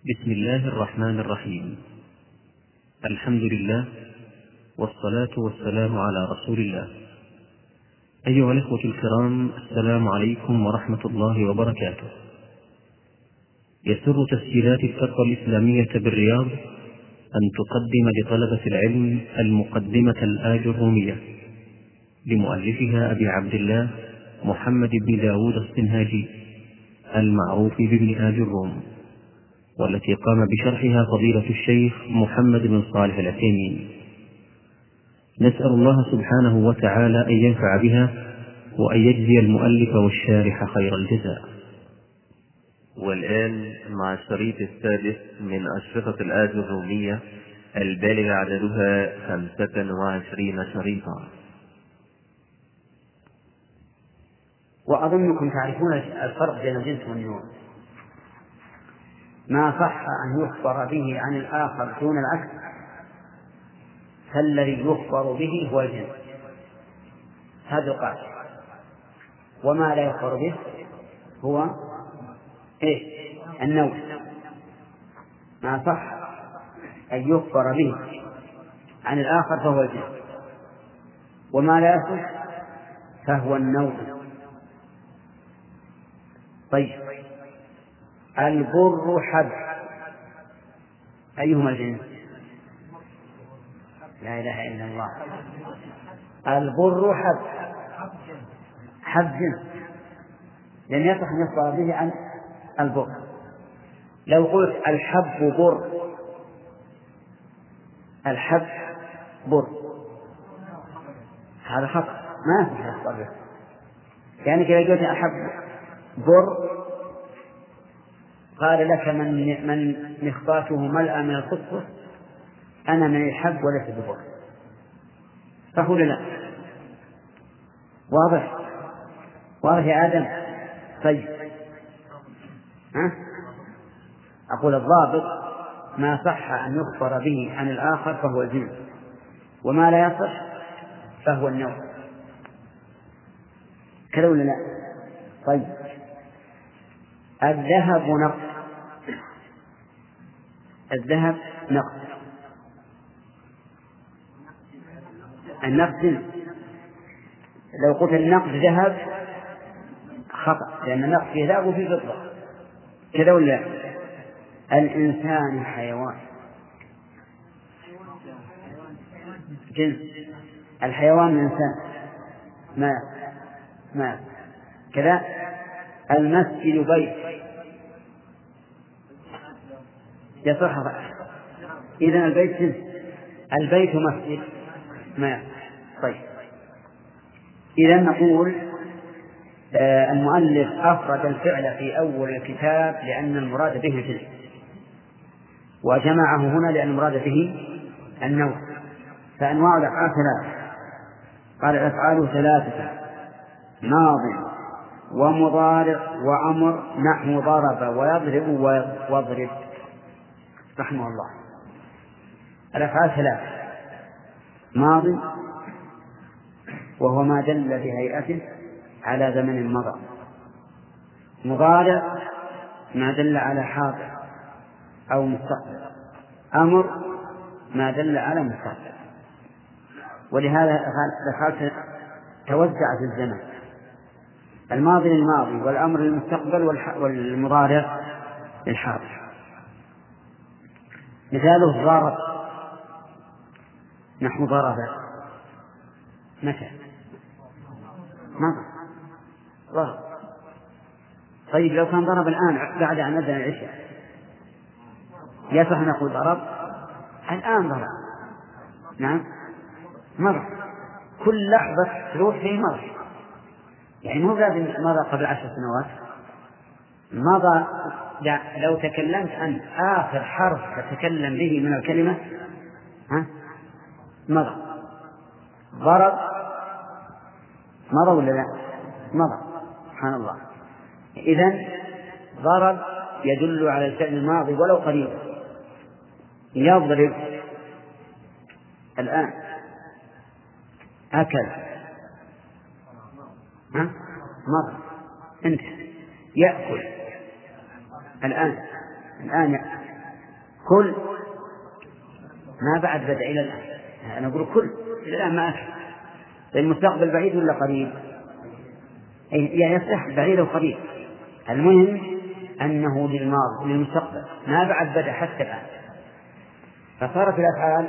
بسم الله الرحمن الرحيم. الحمد لله والصلاة والسلام على رسول الله. أيها الإخوة الكرام السلام عليكم ورحمة الله وبركاته. يسر تسجيلات الفترة الإسلامية بالرياض أن تقدم لطلبة العلم المقدمة الآج الرومية لمؤلفها أبي عبد الله محمد بن داود السنهاجي المعروف بابن آج الروم. والتي قام بشرحها فضيلة الشيخ محمد بن صالح العثيمين. نسأل الله سبحانه وتعالى أن ينفع بها وأن يجزي المؤلف والشارح خير الجزاء. والآن مع الشريط السادس من أشرطة الآج الرومية البالغ عددها خمسة وعشرين شريطا. وأظنكم تعرفون الفرق بين الجنس والنوع ما صح أن يخبر به عن الآخر دون العكس. فالذي يخبر به هو الجنس هذا القاعدة. وما لا يخبر به هو إيه؟ النوع. ما صح أن يخبر به عن الآخر فهو الجنس وما لا يصح فهو النوع. طيب. البر حب أيهما الجنس؟ لا إله إلا الله. البر حب حب جنس. لم يصح أن يخبر به عن البر. لو قلت الحب بر. الحب بر. هذا خطأ. ما يصح يخبر به. يعني كذا قلت الحب بر قال لك من من مخطاته ملأى من الخصبة أنا من الحب وليس ببر. ولا لا؟ واضح؟ واضح يا آدم؟ طيب. ها؟ أقول الضابط ما صح أن يخبر به عن الآخر فهو الجنس وما لا يصح فهو النوع كذا ولا لا؟ طيب. الذهب نقص. الذهب نقد. النقد لو قلت النقد ذهب خطأ لأن النقد فيه ذهب وفيه فضة. كذا ولا الإنسان حيوان. جنس. الحيوان الإنسان ما؟ ما؟ كذا. المسجد بيت. يصح إذا البيت جنس البيت مسجد. ما طيب. إذا نقول آه المؤلف أفرد الفعل في أول الكتاب لأن المراد به الجنس وجمعه هنا لأن المراد به النوع. فأنواع الأفعال ثلاثة قال الأفعال ثلاثة. ماض ومضارع وأمر نحو ضرب ويضرب واضرب رحمه الله. الأفعال ثلاثة ماض وهو ما دل بهيئته على زمن مضى. مضارع ما دل على حاضر أو مستقبل. أمر ما دل على مستقبل. ولهذا الأفعال توزع في الزمن. الماضي للماضي والأمر للمستقبل والمضارع للحاضر. مثاله ضرب نحو ضرب متى؟ مضى ضرب. طيب لو كان ضرب الآن بعد أن أذن العشاء يصح نقول ضرب؟ الآن ضرب. نعم. مضى كل لحظة تروح في مضى يعني مو لازم مضى قبل عشر سنوات. مضى لو تكلمت أنت آخر حرف تتكلم به من الكلمة ها؟ مضى. ضرب مضى ولا لا؟ مضى. سبحان الله. إذا ضرب يدل على الفعل الماضي ولو قليلا يضرب الآن. أكل ها؟ مضى. انتهى. يأكل. الآن الآن كل ما بعد بدأ إلى الآن. أنا أقول كل إلى الآن ما أكل المستقبل بعيد ولا قريب؟ يعني يصح بعيد أو قريب. المهم أنه للماضي للمستقبل. ما بعد بدأ حتى الآن. فصارت الأفعال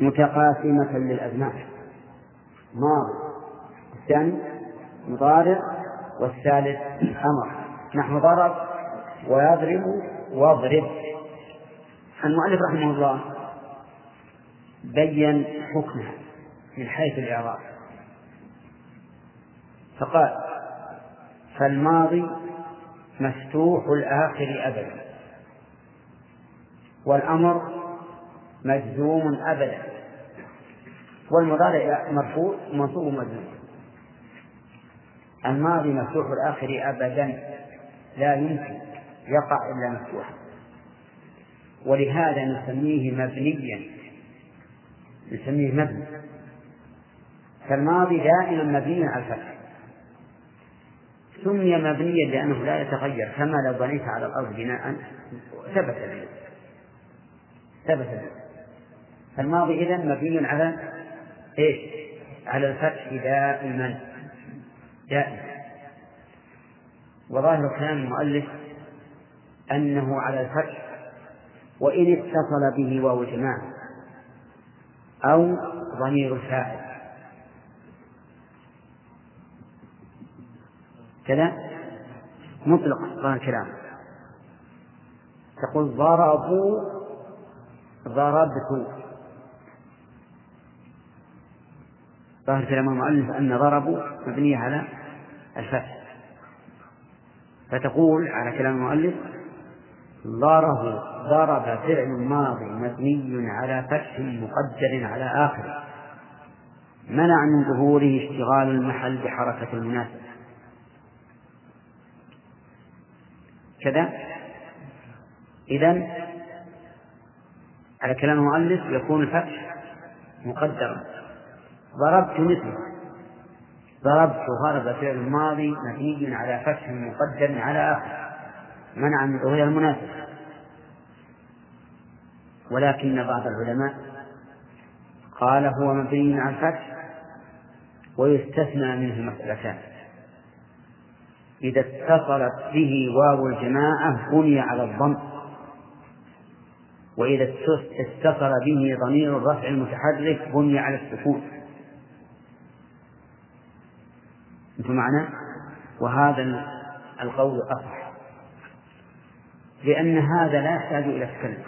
متقاسمة للأزمان. ماضي الثاني مضارع والثالث أمر. نحو ضرب ويضرب واضرب. المؤلف رحمه الله بين حكمها من حيث الإعراب. فقال فالماضي مفتوح الآخر أبدا والأمر مجزوم أبدا والمضارع مرفوع منصوب مجزوم الماضي مفتوح الآخر أبدا لا يمكن يقع إلا مفتوحا. ولهذا نسميه مبنيا نسميه مبني. فالماضي دائما مبني على الفتح. سمي مبنيا لأنه لا يتغير كما لو بنيت على الأرض بناء ثبت ثبت فالماضي إذا مبني على إيش؟ على الفتح دائما. دائما. وظاهر كلام المؤلف أنه على الفتح وإن اتصل به واو الجماعة أو ضمير الفاعل كذا؟ مطلق ظاهر الكلام تقول ضربوا ضربت ظاهر كلام المؤلف أن ضربوا مبنية على الفتح. فتقول على كلام المؤلف ضرب ضرب فعل ماضي مبني على فتح مقدر على آخره منع من ظهوره اشتغال المحل بحركة المناسبة. كذا. إذا على كلام المؤلف يكون الفتح مقدرا. ضربت مثله. ضربت ضرب فعل ماضي مبني على فتح مقدر على آخر منع من ظهور المناسبة ولكن بعض العلماء قال هو مبني على الفتح ويستثنى منه مسألتان. إذا اتصلت به واو الجماعة بني على الضم. وإذا اتصل به ضمير الرفع المتحرك بني على السكون. أنتم معنا وهذا القول أصح. لأن هذا لا يحتاج إلى تكلف.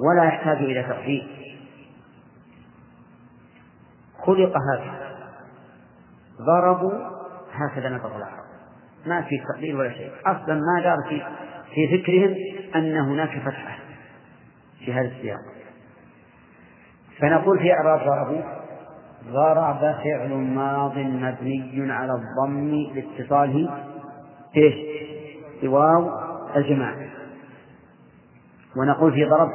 ولا يحتاج إلى تقدير. خلق هكذا ضربوا هكذا نطق العرب ما في تقدير ولا شيء. أصلا ما دار في في فكرهم أن هناك فتحة في هذا السياق. فنقول في إعراب ضربوا. ضرب فعل ماض مبني على الضم لاتصاله. إيش؟ بواو الجماعة ونقول في ضرب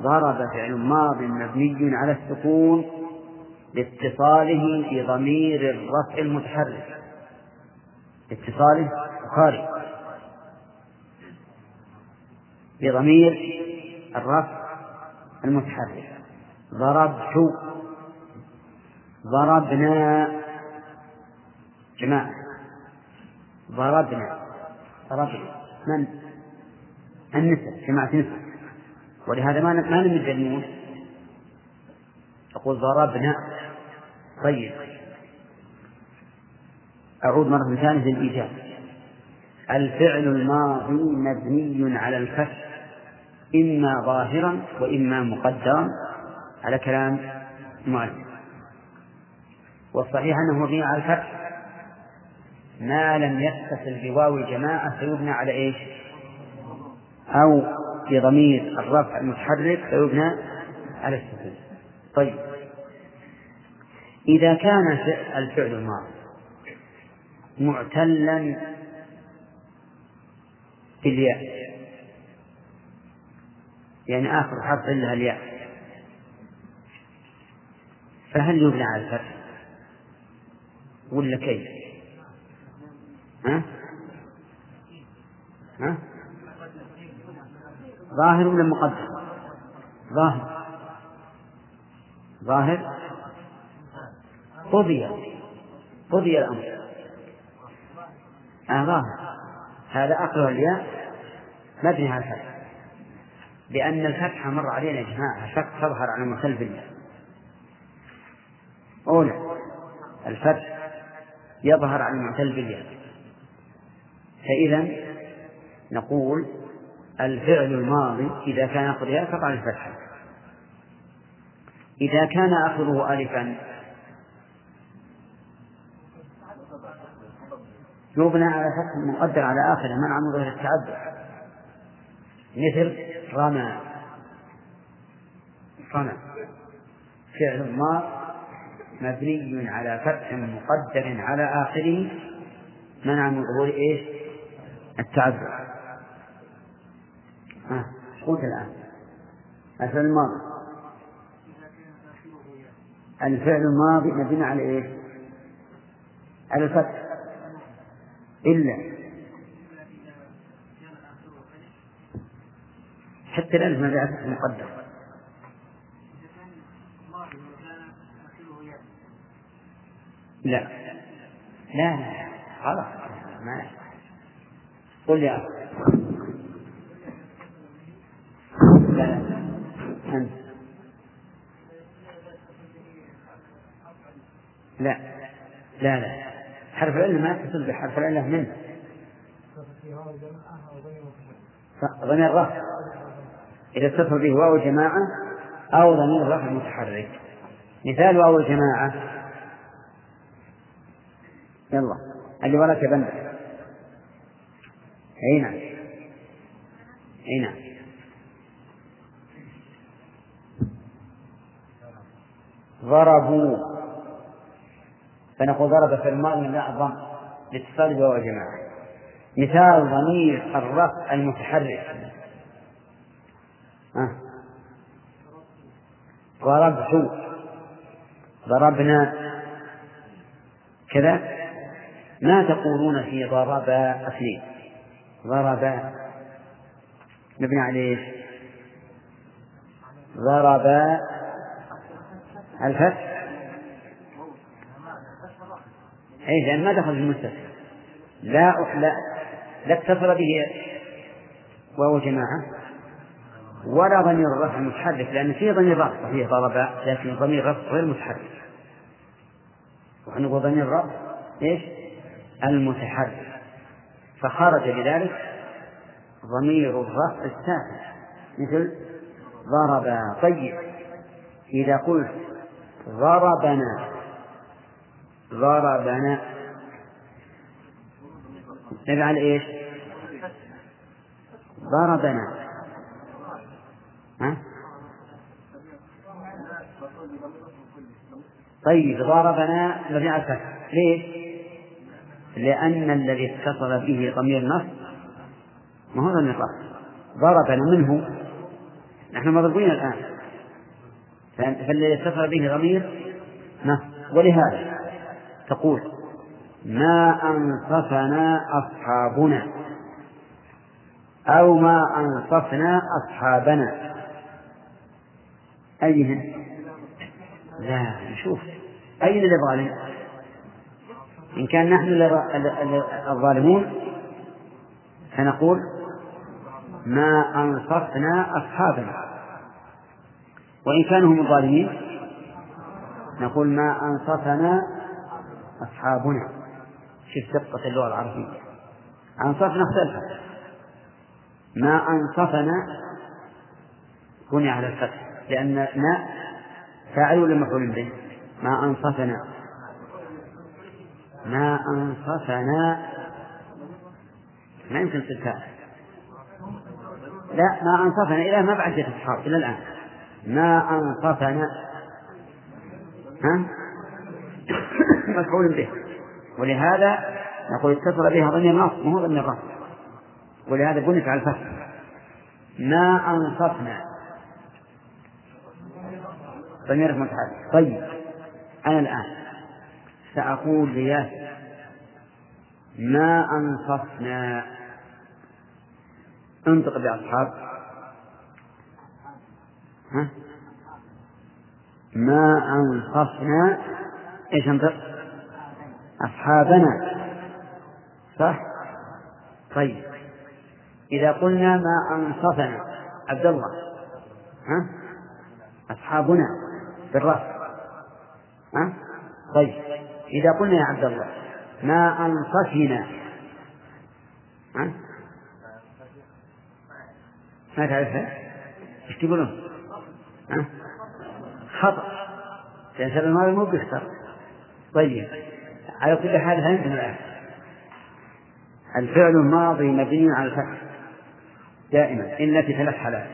ضرب فعل ماض مبني على السكون لاتصاله بضمير الرفع المتحرك. اتصاله خارج بضمير الرفع المتحرك. ضربت ضربنا. جماعة ضربنا. ضربنا. من؟ النساء جماعة نساء ولهذا ما ما نمد النون. تقول ضربنا. طيب. أعود مرة ثانية للإيجاب. الفعل الماضي مبني على الفتح إما ظاهرا وإما مقدرا. على كلام المؤلف والصحيح أنه مبني على الفتح. ما لم يتصل بواو الجماعة فيبنى على إيش؟ أو بضمير الرفع المتحرك فيبنى على السكون طيب. إذا كان الفعل الماضي معتلا بالياء يعني آخر حرف إلا الياء فهل يبنى على الفتح؟ ولا كيف؟ ها؟ ها؟ ظاهر ولا مقدر ظاهر. ظاهر؟ قضي. قضي الأمر. آه ظاهر. هذا أقرأ الياء مبني على الفتح. لأن الفتحة مر علينا يا جماعة. شك تظهر على المخل بالله أولى الفتح يظهر على المعتل بالياء فإذا نقول الفعل الماضي إذا كان آخر ياء تقع الفتحة إذا كان آخره ألفا. يبنى على فتح مقدر على آخره منع من ظهر التعدد. مثل رمى. رمى. فعل ما مبني على فتح مقدر على آخره منع من ظهور إيش؟ التعذر. ها قلت الآن. الفعل الماضي. الفعل الماضي مبني على إيش؟ على الفتح. إلا. حتى الألف ما جاءت مقدر. لا. لا لا خلاص. ما قل يا لا لا. أنت. لا. لا لا. حرف العلة ما يتصل بحرف العلة منه. ضمير رفع إذا اتصل به واو الجماعة أو ضمير رفع متحرك مثال واو الجماعة. يلا. اللي وراك بند أي نعم. أي نعم. ضربوا. فنقول ضرب في الماضي من الضم لاتصال بواو الجماعة مثال ضمير الرفع المتحرك. ضربت. ضربنا كذا. ما تقولون في ضرب اثنين ضرب مبني عليه ضرب الفتح. أي لأن ما دخل في المستثنى لا لا لا اتصل به وهو جماعة. ولا ضمير الرفع المتحرك لأن فيه ضمير رفع. صحيح ضرب لكن ضمير رفع غير متحرك. ونحن نقول ضمير الرفع إيش؟ المتحرك فخرج بذلك ضمير الرفع الساكن مثل ضرب طيب إذا قلت ضربنا ضربنا نفعل إيش؟ ضربنا ها؟ طيب ضربنا مبني الفتح ليش؟ لأن الذي اتصل به ضمير نص ما هو ضمير رفع ضربنا منه. نحن مضروبين الآن. فالذي اتصل به ضمير نص. ولهذا تقول ما أنصفنا أصحابنا أو ما أنصفنا أصحابنا. أيهن؟ لا نشوف أين الظالم؟ إن كان نحن الظالمون فنقول ما أنصفنا أصحابنا. وإن كانوا هم الظالمين نقول ما أنصفنا أصحابنا. شوف دقة اللغة العربية. أنصفنا اختلفت. ما أنصفنا بني على الفتح. لأن ما فاعل ولا مفعول به؟ ما أنصفنا ما أنصفنا. ما يمكن تصير لا ما أنصفنا. إلى ما بعد أصحاب إلى الآن. ما أنصفنا. ها؟ مفعول به. ولهذا نقول اتصل بها ضمير نص ما هو ضمير رفع ولهذا بنيت على الفتح. ما أنصفنا. ضمير متحرك. طيب أنا الآن. سأقول لياسر ما أنصفنا. انطق بأصحاب. ها؟ ما أنصفنا. إيش انطق؟ أصحابنا. صح؟ طيب. إذا قلنا ما أنصفنا. عبد الله. ها؟ أصحابنا. بالرأس. ها؟ طيب. إذا قلنا يا عبد الله ما أنصفنا ها؟ ما تعرفها؟ إيش تقولون؟ ها؟ خطأ. لأن الفعل الماضي مو بيختار طيب على كل حال فهمتم الآن. الفعل الماضي مبني على الفتح. دائما إن في ثلاث حالات.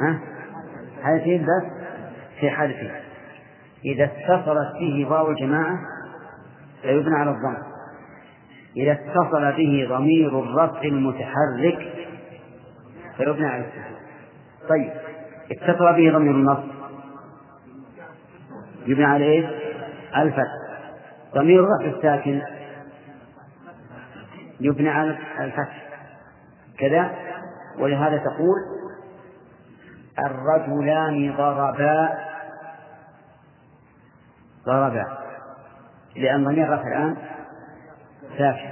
ها؟ حالتين بس؟ في حالتين. إذا اتصلت به واو الجماعة فيبنى على الضم. إذا اتصل به ضمير الرفع المتحرك فيبنى على السكون طيب اتصل به ضمير النصب. يبنى على إيش؟ الفتح. ضمير الرفع الساكن يبنى على الفتح. كذا؟ ولهذا تقول الرجلان ضربا ضربا لأن ضمير الرفع الآن ساكن.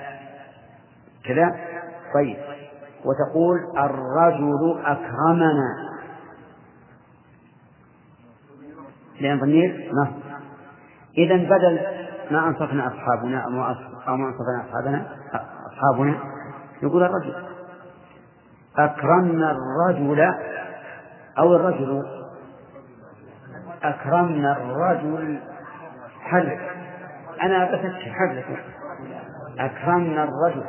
كذا؟ طيب. وتقول الرجل أكرمنا. لأن ضمير نصب. إذا بدل ما أنصفنا أصحابنا أو ما أنصفنا أصحابنا أصحابنا يقول الرجل. أكرمنا الرجل أو الرجل. أكرمنا الرجل حرك أنا بفتح حرك أكرمنا الرجل.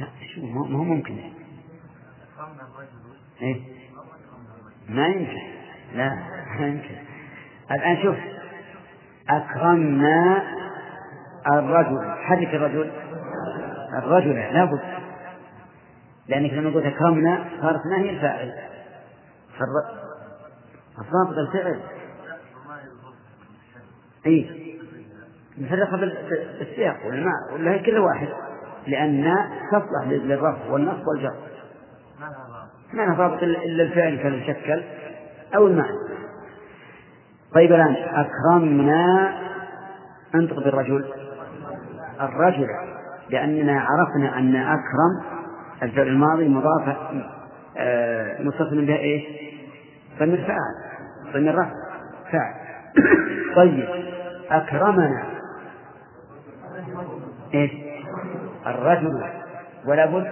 لا شو ما هو ممكن. إيه؟ ما يمكن. لا ما يمكن. الآن شوف. أكرمنا الرجل. حرك الرجل. الرجل لابد لأنك لما قلت أكرمنا صارت ما هي الفاعل. الضابط الفعل. إيه. نفرقها بالسياق ولا ما ولا هي واحد؟ لأن تصلح للرفع والنصب والجر. ما لها ضابط إلا الفعل كالمشكل أو المعنى. طيب الآن أكرمنا أنطق بالرجل. الرجل لأننا عرفنا أن أكرم الفعل الماضي مضاف آه متصل به إيش؟ ضمير فاعل ضمير رفع فاعل. طيب. أكرمنا. إيش؟ الرجل. ولا بد.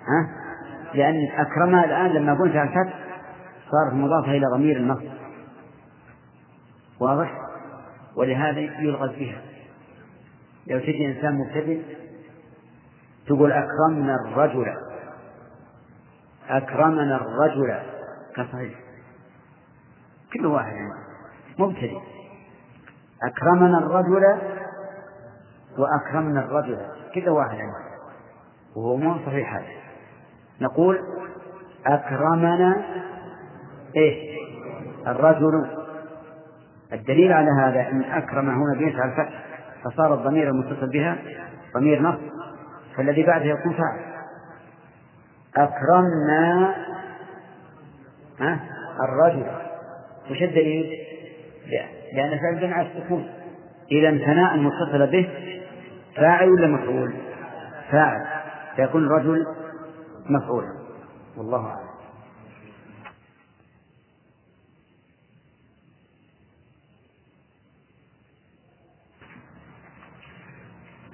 ها؟ لأن أكرمها الآن لما قلت الفتح صارت مضافة إلى ضمير النصب واضح؟ ولهذا يلغز بها. لو تجي إنسان مبتدئ تقول أكرمنا الرجل. أكرمنا الرجل. كصحيح. كل واحد مبتدئ. أكرمنا الرجل وأكرمنا الرجل. كل واحد عنده وهو مو صحيح هذا. نقول أكرمنا إيه؟ الرجل. الدليل على هذا أن أكرم هنا بنت على الفتح فصار الضمير المتصل بها ضمير نص فالذي بعده يكون فاعل. أكرمنا الرجل. وش الدليل؟ لأن فعل بن على السكون. إذا ثناء المتصل به فاعل ولا مفعول؟ فاعل. فيكون الرجل مفعولا والله أعلم.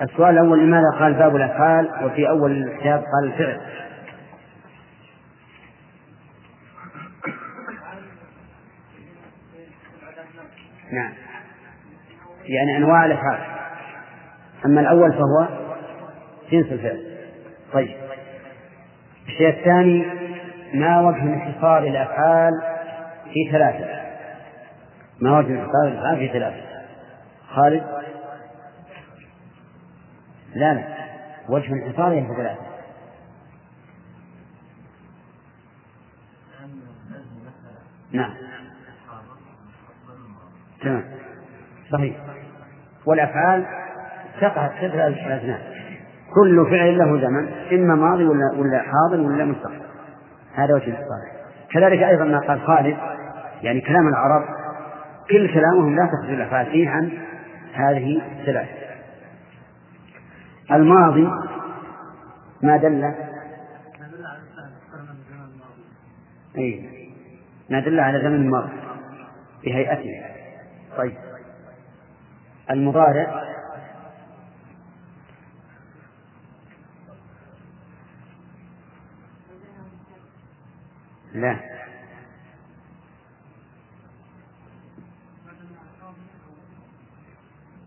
السؤال الأول لماذا قال باب الأفعال؟ وفي أول الكتاب قال الفعل. نعم. يعني أنواع الأفعال. أما الأول فهو جنس الفعل. طيب. الشيء الثاني ما وجه انحصار الأفعال في ثلاثة؟ ما وجه انحصار الأفعال في ثلاثة؟ خالد؟ لا لا. وجه انحصاره في ثلاثة. نعم. تمام. صحيح. والأفعال تقع تدخل الأثناء كل فعل له زمن إما ماضي ولا ولا حاضر ولا مستقبل. هذا وجه الاتصال كذلك أيضا ما قال خالد يعني كلام العرب كل كلامهم لا تخرج الأفعال فيه عن هذه الثلاث. الماضي ما دل أي ما دل على زمن الماضي بهيئته. طيب. المضارع. لا.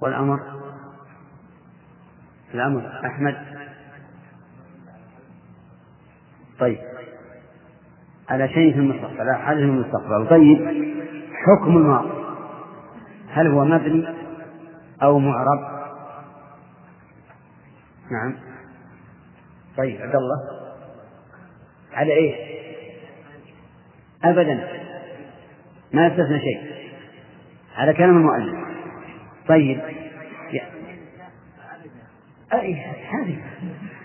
والأمر. الأمر. أحمد. طيب. على شيء في المستقبل. لا حدث في المستقبل. طيب. حكم الماضي. هل هو مبني أو معرب؟ نعم. طيب عبد الله. على إيش؟ أبدا. ما يستثنى شيء. على كلام المؤلف. طيب. أي هذه.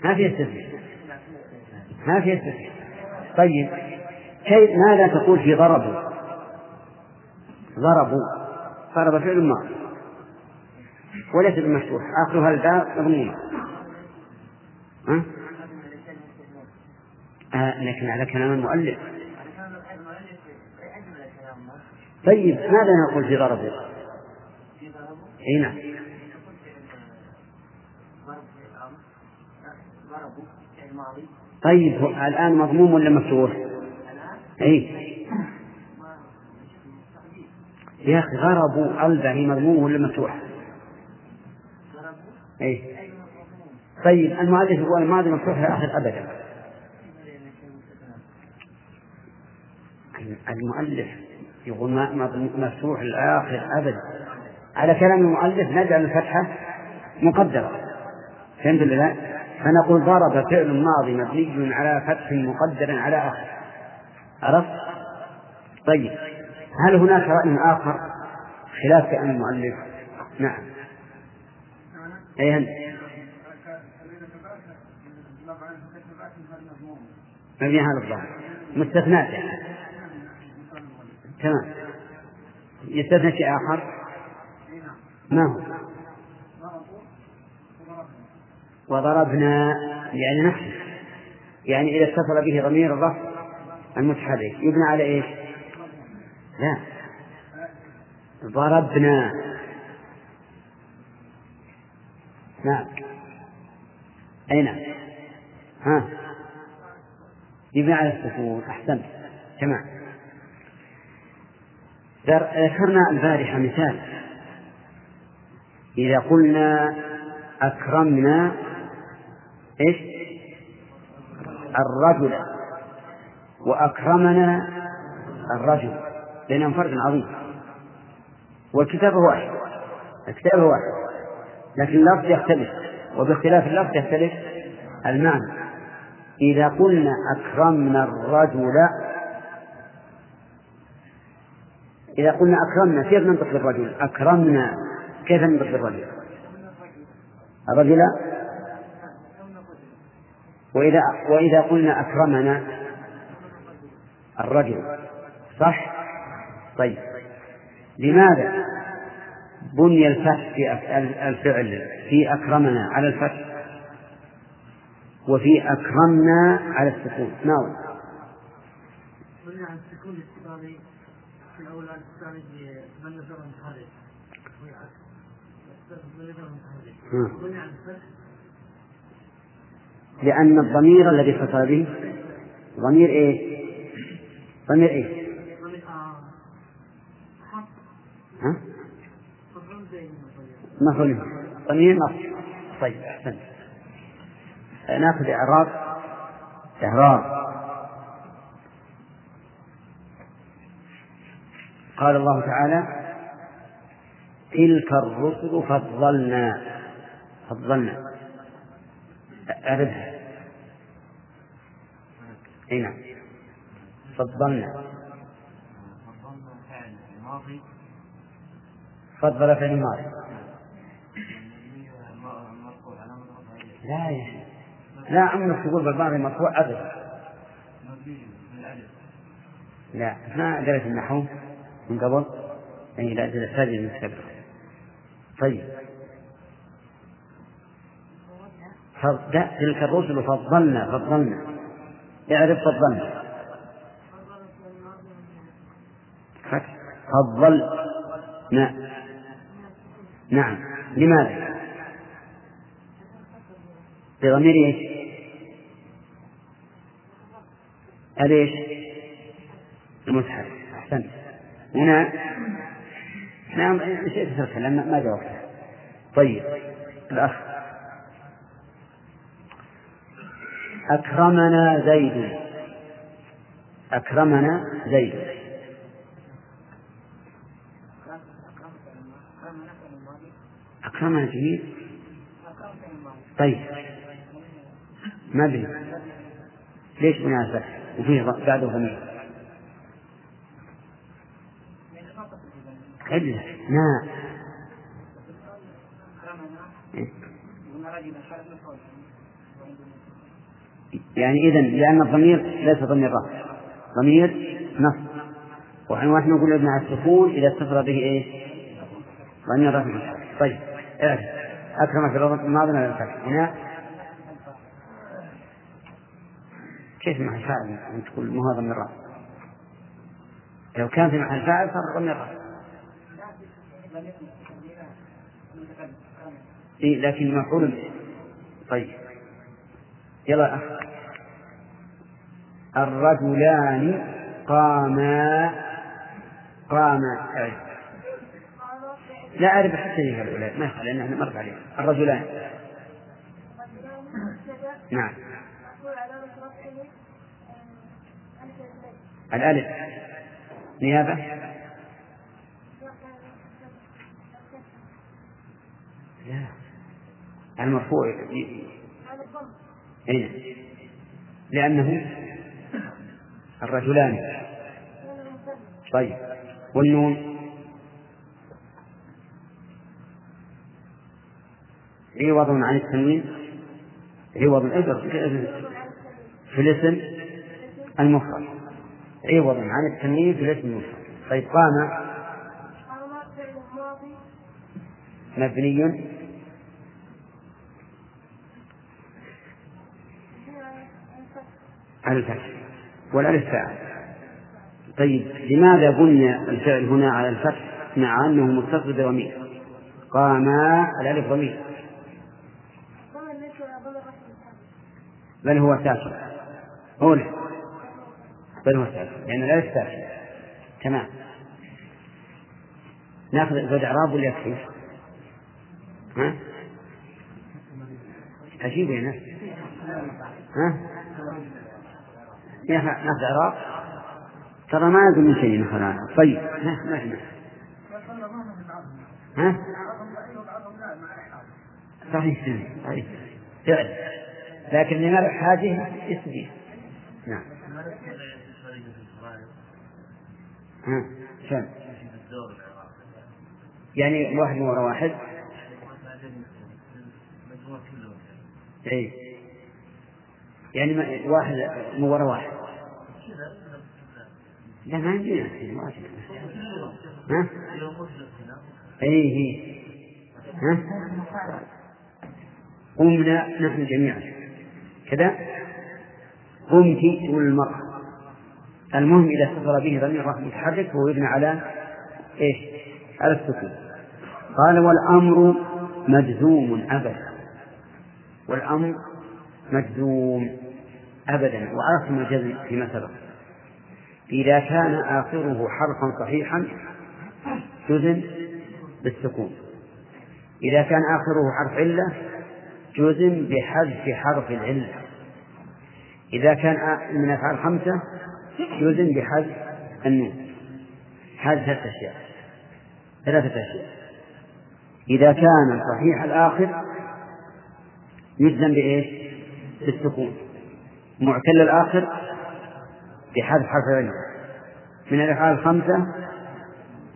ما في استثناء. ما في استثناء. طيب. كيف ماذا تقول في ضربوا ضربوا ضرب فعل ما وليس بمفتوح آخرها الباء مضمومة ها؟ آه لكن على كلام المؤلف طيب ماذا نقول في ضربه؟ إي نعم طيب الآن مضموم ولا مفتوح؟ إي يا أخي غربوا قلبه هي مضموم ولا مفتوح؟ اي طيب المؤلف يقول الماضي مفتوح آخر أبدا المؤلف يقول مفتوح الآخر أبدا على كلام المؤلف نجعل الفتحة مقدرة فهمت ولا لا؟ فنقول ضرب فعل ماضي مبني على فتح مقدر على آخر عرفت؟ طيب هل هناك رأي آخر خلاف كلام المؤلف؟ نعم. أي أنت؟ مبني على الظاهر مستثنات يعني. تمام. يستثنى شيء آخر؟ ما هو؟ وضربنا يعني نحن يعني إذا اتصل به ضمير الرفع المتحرك يبنى على إيش؟ لا. ضربنا. نعم. أي نعم. ها. يبنى على السكون أحسنت تمام ذكرنا البارحة مثال. إذا قلنا أكرمنا إيش؟ الرجل. وأكرمنا الرجل. بينهم فرق عظيم. والكتاب واحد. الكتاب واحد. لكن اللفظ يختلف. وباختلاف اللفظ يختلف المعنى. إذا قلنا أكرمنا الرجل إذا قلنا أكرمنا كيف ننطق بالرجل؟ أكرمنا. كيف ننطق بالرجل؟ الرجل؟ وإذا وإذا قلنا أكرمنا الرجل صح؟ طيب لماذا بني الفتح في الفعل في أكرمنا على الفتح وفي أكرمنا على السكون ما هو؟ على السكون في الأول الثاني من لأن الضمير الذي اتصل به ضمير إيه؟ ضمير إيه؟ ها؟ مفعول ضمير نص طيب أحسنت. ناخذ إعراب. إعراب. قال الله تعالى تلك الرسل فضلنا. فضلنا. أعرفها. أي نعم. فضلنا. فضل فعل ماضي لا يا لا عمرك تقول بالماضي مرفوع أبدا. لا ما درس النحو من قبل. أي لا تحتاج المستقبل طيب. لا تلك الرسل فضلنا فضلنا. اعرف فضلنا. فضل. نعم نعم. لماذا؟ بضمير إيش؟ أليش؟ المتحرك أحسنت. هنا نعم نسيت لأن ما جاوبت. طيب. الأخ. أكرمنا زيد. أكرمنا زيد. أكرمنا جميل طيب. ما أدري ليش مناسب وفيه بعده ضمير إلا. نعم يعني إذا لأن الضمير ليس ضمير رفع. ضمير نصب. ونحن نقول ابن السكون إذا اتصل به إيه؟ ضمير رفع. طيب. اعرف أكرم في الماضي ولا الفتح هنا؟ كيف محل فاعل أن تقول ما هو ضمير رفع لو كان في محل فاعل صار ضمير رفع إيه لكن مفعول طيب. يلا أخ. الرجلان قاما قاما لا أعرف حتى الأولى ما لأن إحنا مر عليها الرجلان. نعم. الألف. نيابة. لا. المرفوع. أين؟ لأنه الرجلان. طيب. والنون. عوض عن التنوين عوض في الاسم المفرد. عوض عن التنوين في الاسم المفرد. طيب قام مبني على الفتح والألف فاعل طيب لماذا بني الفعل هنا على الفتح مع أنه متصل بضمير؟ قاما الألف ضمير. بل هو ساكن أولى بل هو ساكن لأن الألف ساكن تمام. ناخذ زوج إعراب ولا يكفي؟ ها؟ عجيب يا ناس. ها؟ ناخذ إعراب ترى ما يقول من شيء مثلا طيب. ها ما ها؟ صحيح صحيح. فعل. لكن لماذا حاجة اسمه نعم. ها شلون؟ يعني واحد من وراء واحد. اي يعني واحد من وراء واحد. لا ما عندنا ها؟ اي اي ها؟ قمنا نحن جميعا. كذا؟ قمت تقول المرأة. المهم إذا اتصل به ضمير راح متحرك فهو يبنى على إيش؟ على السكون. قال والأمر مجزوم أبدا. والأمر مجزوم أبدا. وعرفتم الجزم فيما سبق. إذا كان آخره حرفا صحيحا جزم بالسكون. إذا كان آخره حرف علة جزم بحذف حرف العلة إذا كان من أفعال خمسة جزم بحذف النون. هذه ثلاثة أشياء ثلاثة أشياء. إذا كان صحيح الآخر يجزم بإيش؟ بالسكون. معتل الآخر بحذف حرف العلة من الأفعال الخمسة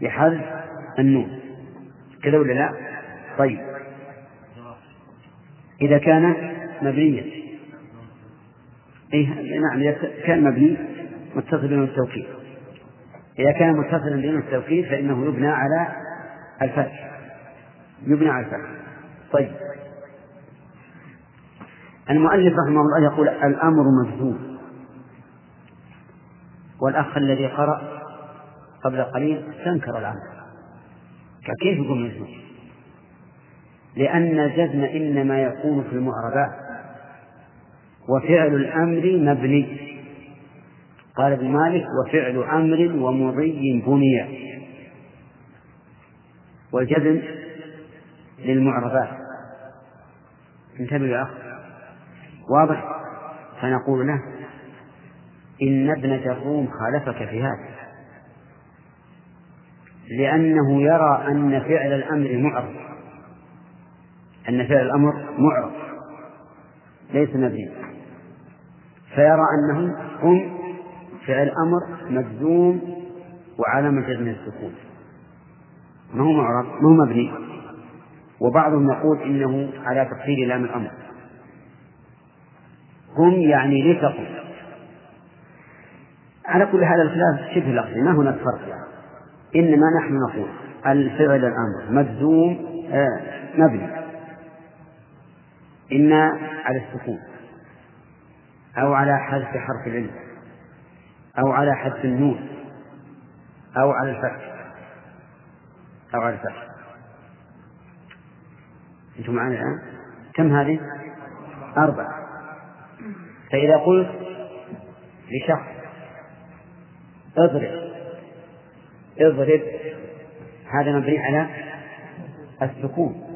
بحذف النون. كذا ولا لا؟ طيب. إذا كان مبنيا. إيه نعم إذا كان مبني متصل بنون التوكيد. إذا كان متصلا بنون التوكيد فإنه يبنى على الفتح يبنى على الفتح طيب. المؤلف رحمه الله يقول الأمر مجزوم والأخ الذي قرأ قبل قليل استنكر الأمر. فكيف يكون مجزوم؟ لأن الجزم إنما يكون في المعربات. وفعل الأمر مبني. قال ابن مالك وفعل أمر ومضي بني. والجزم للمعربات. انتبه يا أخ واضح؟ فنقول له إن ابن جروم خالفك في هذا. لأنه يرى أن فعل الأمر معرض أن فعل الأمر معرض ليس مبني. فيرى أنه هم فعل أمر مجزوم وعلامة جزم السكون. ما هو معرض ما هو مبني؟ وبعضهم يقول إنه على تفصيل لام الأمر. هم يعني لتقم على كل هذا الخلاف شبه لفظي ما هناك فرق يعني. إنما نحن نقول الفعل الأمر مجزوم آه مبني. إما على السكون أو على حذف حرف العلم أو على حذف النون أو على الفتح أو على الفتح. أنتم معنا الآن؟ كم هذه؟ أربعة. فإذا قلت لشخص اضرب اضرب هذا مبني على السكون.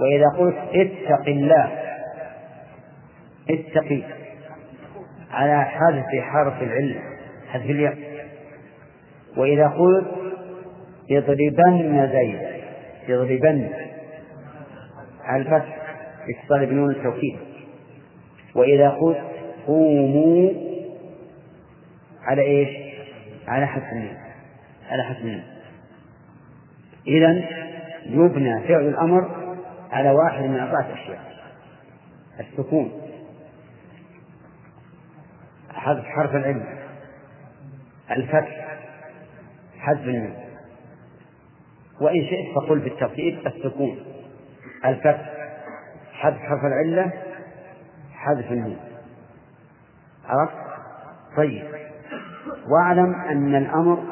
وإذا قلت اتق الله اتقي على حذف حرف العلة حذف الياء. وإذا قلت يضربن زيد يضربن على الفتح اتصال بنون التوكيد. وإذا قلت قوموا على إيش؟ على حذف على حذف إذا يبنى فعل الأمر على واحد من أربعة أشياء السكون. حذف حرف العلم. الفتح. حذف النون وإن شئت فقل بالترتيب السكون. الفتح. حذف حرف العلة. حذف النون عرفت؟ طيب. واعلم أن الأمر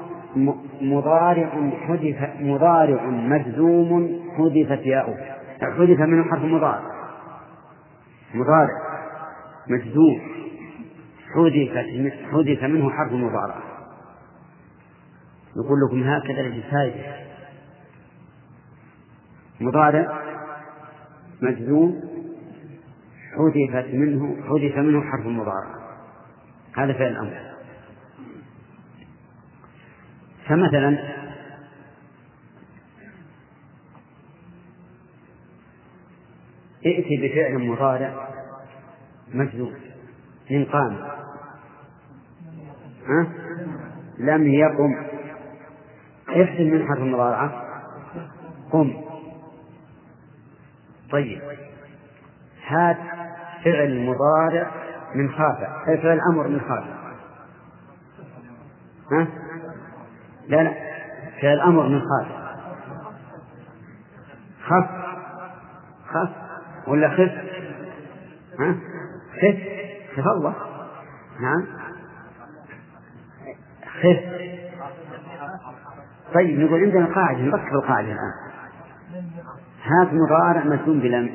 مضارع حذف مضارع مجزوم حذفت ياؤه. حذف منه حرف مضارع. مضارع. مجزوم حذفت حذف منه حرف مضارع. نقول لكم هكذا للفائدة مضارع. مجزوم حذفت منه حذف منه حرف مضارع. هذا فعل الأمر. فمثلا ائت بفعل مضارع مجزوم من قام ها؟ لم يقم. احسن من حرف المضارعة. قم. طيب. هات فعل مضارع من خافة أي فعل أمر من خافة ها؟ لا لا. فعل أمر من خافة خف. خف. ولا خف؟ ها؟ خف. خف الله. نعم. خف. طيب نقول عندنا قاعدة نركب القاعدة الآن. هات مضارع مجزوم بلم.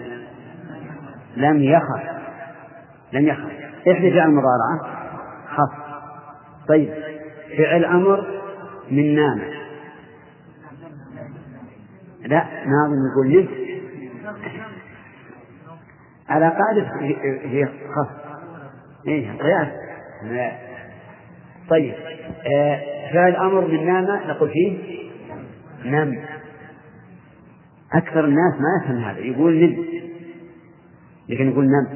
لم يخف. لم يخف. احذف فعل المضارعة. خف. طيب فعل أمر من نام. لا ناظم يقول نمت على قاعدة هي خف إيه قياس طيب آه فعل أمر من نام نقول فيه نم أكثر الناس ما يفهم هذا يقول نم. لكن يقول نم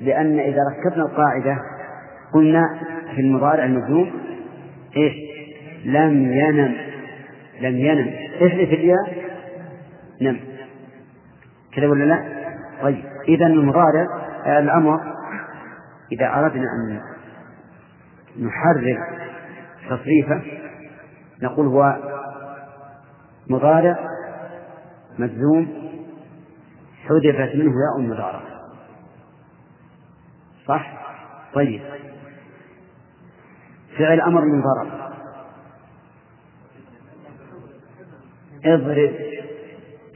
لأن إذا ركبنا القاعدة قلنا في المضارع المجزوم إيش؟ لم ينم. لم ينم. احذف الياء؟ نم. كذا ولا لا؟ طيب. إذا المضارع الأمر إذا أردنا أن نحرر تصريفه نقول هو مضارع مجزوم حذفت منه ياء المضارع. صح؟ طيب. فعل أمر من ضرب اضرب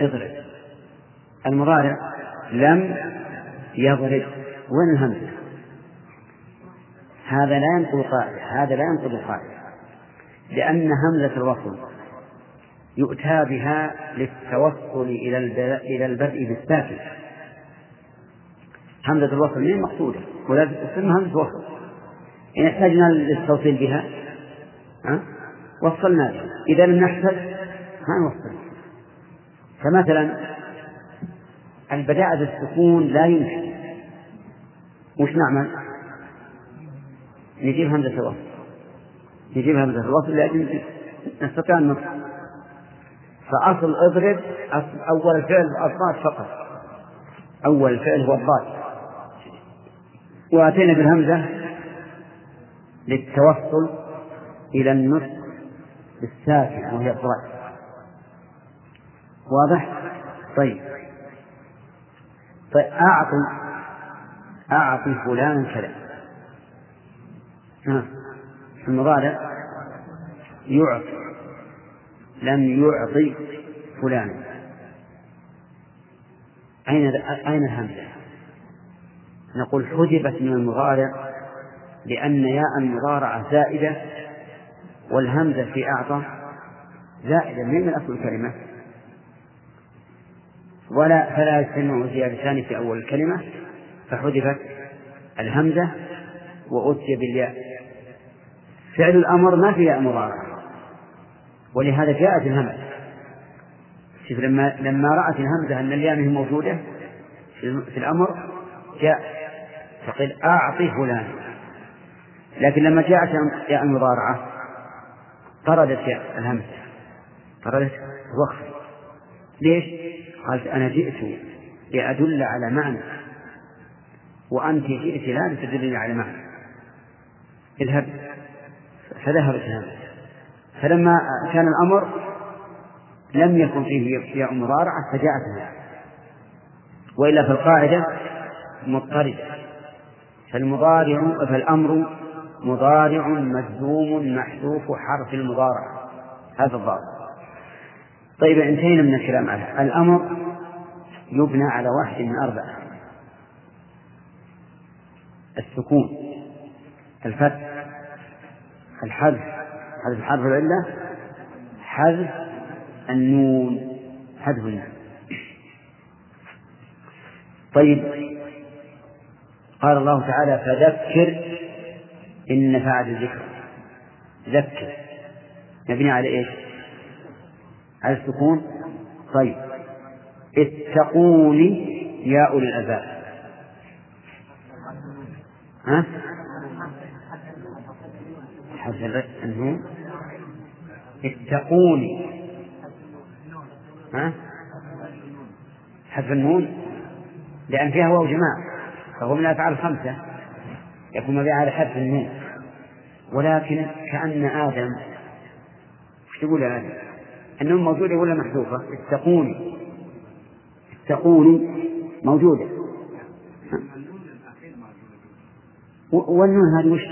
اضرب. المضارع لم يضرب وين الهمزة؟ هذا لا ينقل قاعدة هذا لا ينقل قاعدة لأن همزة الوصل يؤتى بها للتوصل إلى إلى البدء بالساكن. همزة الوصل من مقصودة؟ ولازم تسمى همزة وصل إن احتجنا للتوصيل بها ها؟ وصلنا بها. إذا لم نحتج ما نوصل. فمثلا البداء بالسكون لا يمكن. وش نعمل؟ نجيب همزة الوصل. نجيب همزة الوصل لأجل نستطيع أن فأصل اضرب أول الفعل الضاد فقط. أول الفعل هو الضاد. وأتينا بالهمزة للتوصل إلى النطق بالساكن وهي الضاد. واضح؟ طيب. طيب أعطي فلانا كذا. المضارع يعطي لم يعطي فلانا أين أين الهمزة؟ نقول حجبت من المضارع لأن ياء المضارعة زائدة والهمزة في أعطى زائدة. من أصل الكلمة؟ ولا فلا يجتمع زيادتان في أول الكلمة فحذفت الهمزة وأتي بالياء. فعل الأمر ما في ياء مضارعة ولهذا جاءت الهمزة. شوف لما لما رأت الهمزة أن الياء موجودة في الأمر جاء فقيل أعطي فلان. لكن لما جاءت ياء المضارعة طردت الهمزة طردت الوقف. ليش؟ قالت أنا جئت لأدل على معنى وأنت جئت لا لتدلني على معنى. اذهب. فذهبت الهمزة فلما كان الأمر لم يكن فيه ياء مضارعة فجاءت الهمزة وإلا في القاعدة مضطردة. فالمضارع فالأمر مضارع مجزوم محذوف حرف المضارع. هذا الضابط. طيب انتهينا من الكلام على الأمر. يبنى على واحد من أربعة السكون الفتح الحذف. حذف حرف العلة. حذف النون حذف النون. طيب قال الله تعالى فذكر إن نفعت الذكر. ذكر. مبني على إيش؟ على السكون. طيب. اتقوني يا أولي الألباب. ها؟ حذف النون. اتقوني. ها؟ حذف النون. لأن فيها واو جماعة فهو من الأفعال الخمسة. يكون مبني على حذف النون. ولكن كأن آدم وش تقول يا آدم؟ النون موجودة ولا محذوفة؟ اتقون اتقون موجودة. والنون هذه وش؟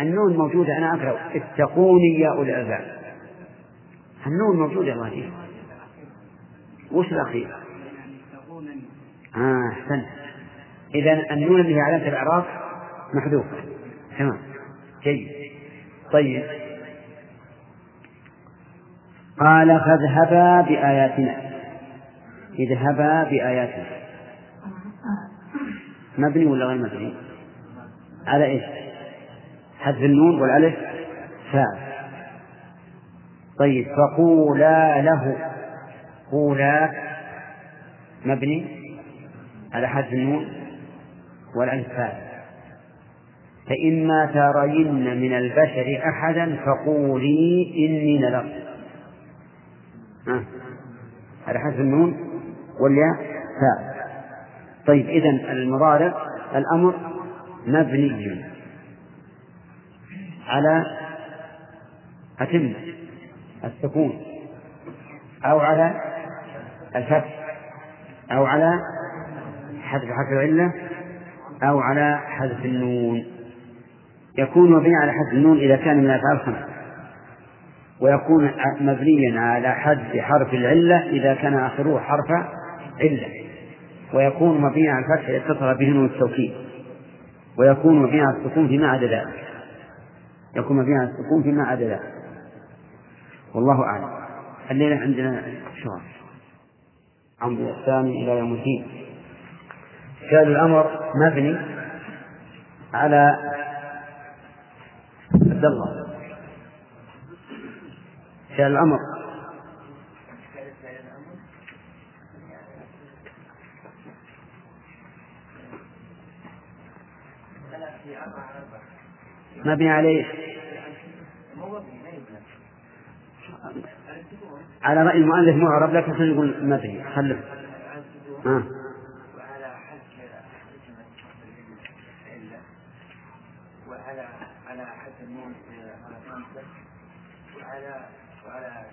النون موجودة أنا أقرأ. اتقون يا أولي الألباب النون موجودة الله وش الأخير؟ آه أحسنت. إذا النون اللي هي علامة الإعراب محذوفة. تمام. جيد. طيب. قال فاذهبا بآياتنا. اذهبا بآياتنا. مبني ولا غير مبني؟ على إيش؟ حذف النون والألف؟ فاعل طيب فقولا له. قولا مبني على حذف النون والألف فاعل. فإما ترين من البشر أحدا فقولي إني نذرت. على حذف النون والياء فاعل طيب إذا المضارع الأمر مبني على أتم السكون أو على الفتح أو على حذف حرف العلة أو على حذف النون. يكون مبنيا على حذف النون إذا كان من الأفعال الخمسة ويكون مبنيا على حذف حرف العلة إذا كان آخره حرف علة. ويكون مبنيا على الفتح اتصل به نون التوكيد. ويكون مبنيا على السكون فيما عدا ذلك. يكون مبنيا على السكون فيما عدا ذلك. والله أعلم. الليلة عندنا شهر. عمرو الثاني إلى يوم الدين. فعل الأمر مبني على عبد الله. فعل الأمر. مبني عليه. على رأي المؤلف معرب لكن نقول مبني. خلف آه. وعلى حذف علة وعلى على حذف النون على خمسة وعلى وعلى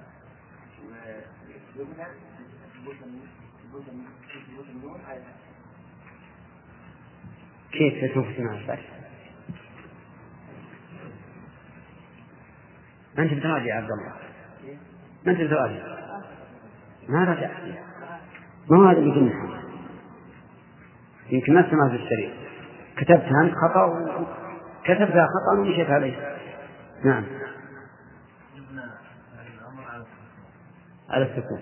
يبنى ثبوت النون على كيف تشوف مع الفتح؟ ما أنت بتراجع يا عبد الله؟ ما أنت بتراجع؟ ما رجعت ما هو هذا اللي قلنا؟ يمكن ما سمعت الشريط كتبتها أنت خطأ؟ و... كتبتها خطأ ومشيت عليه نعم. على السكون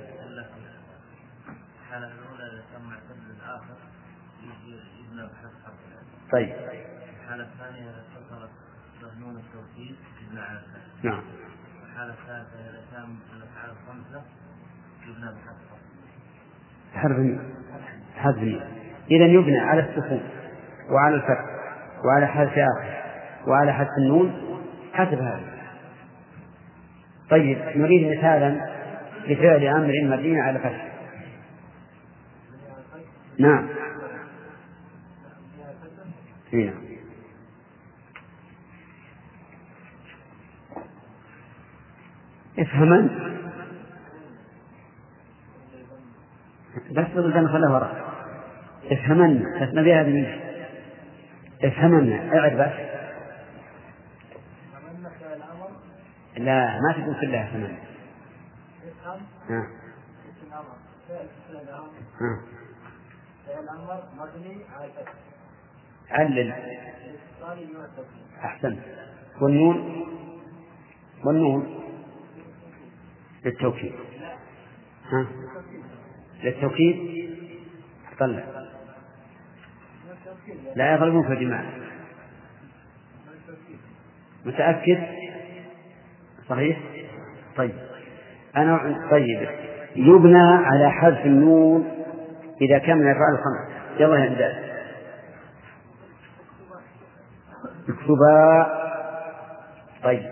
الحالة الأولى إذا كان معتد الآخر يبنى بحذف حرف العلة. طيب. الحالة الثانية إذا اتصلت بنون التوكيد يبنى على الفتح. نعم. الحالة الثالثة إذا كان الأفعال الخمسة يبنى بحذف حرف. حرف حذف إذا يبنى على السكون وعلى الفتح وعلى حذف آخر وعلى حذف النون حسب هذا. طيب نريد مثالا لفعل أمر مبني على فتح. نعم. إيه نعم. افهمن بس بدل خلاه وراء افهمن بس نبي هذه افهمن اعد بس. لا ما تقول كلها افهمن ها. ها. الأمر مبني على الفتح. علل. أحسنت. والنون؟ والنون؟ للتوكيد. ها؟ للتوكيد؟ طلع. لا يضربون في الجماعة متأكد؟ صحيح؟ طيب. أنا طيب. يبنى على حذف النون إذا كان من الأفعال الخمس يلا يا اكتبا طيب.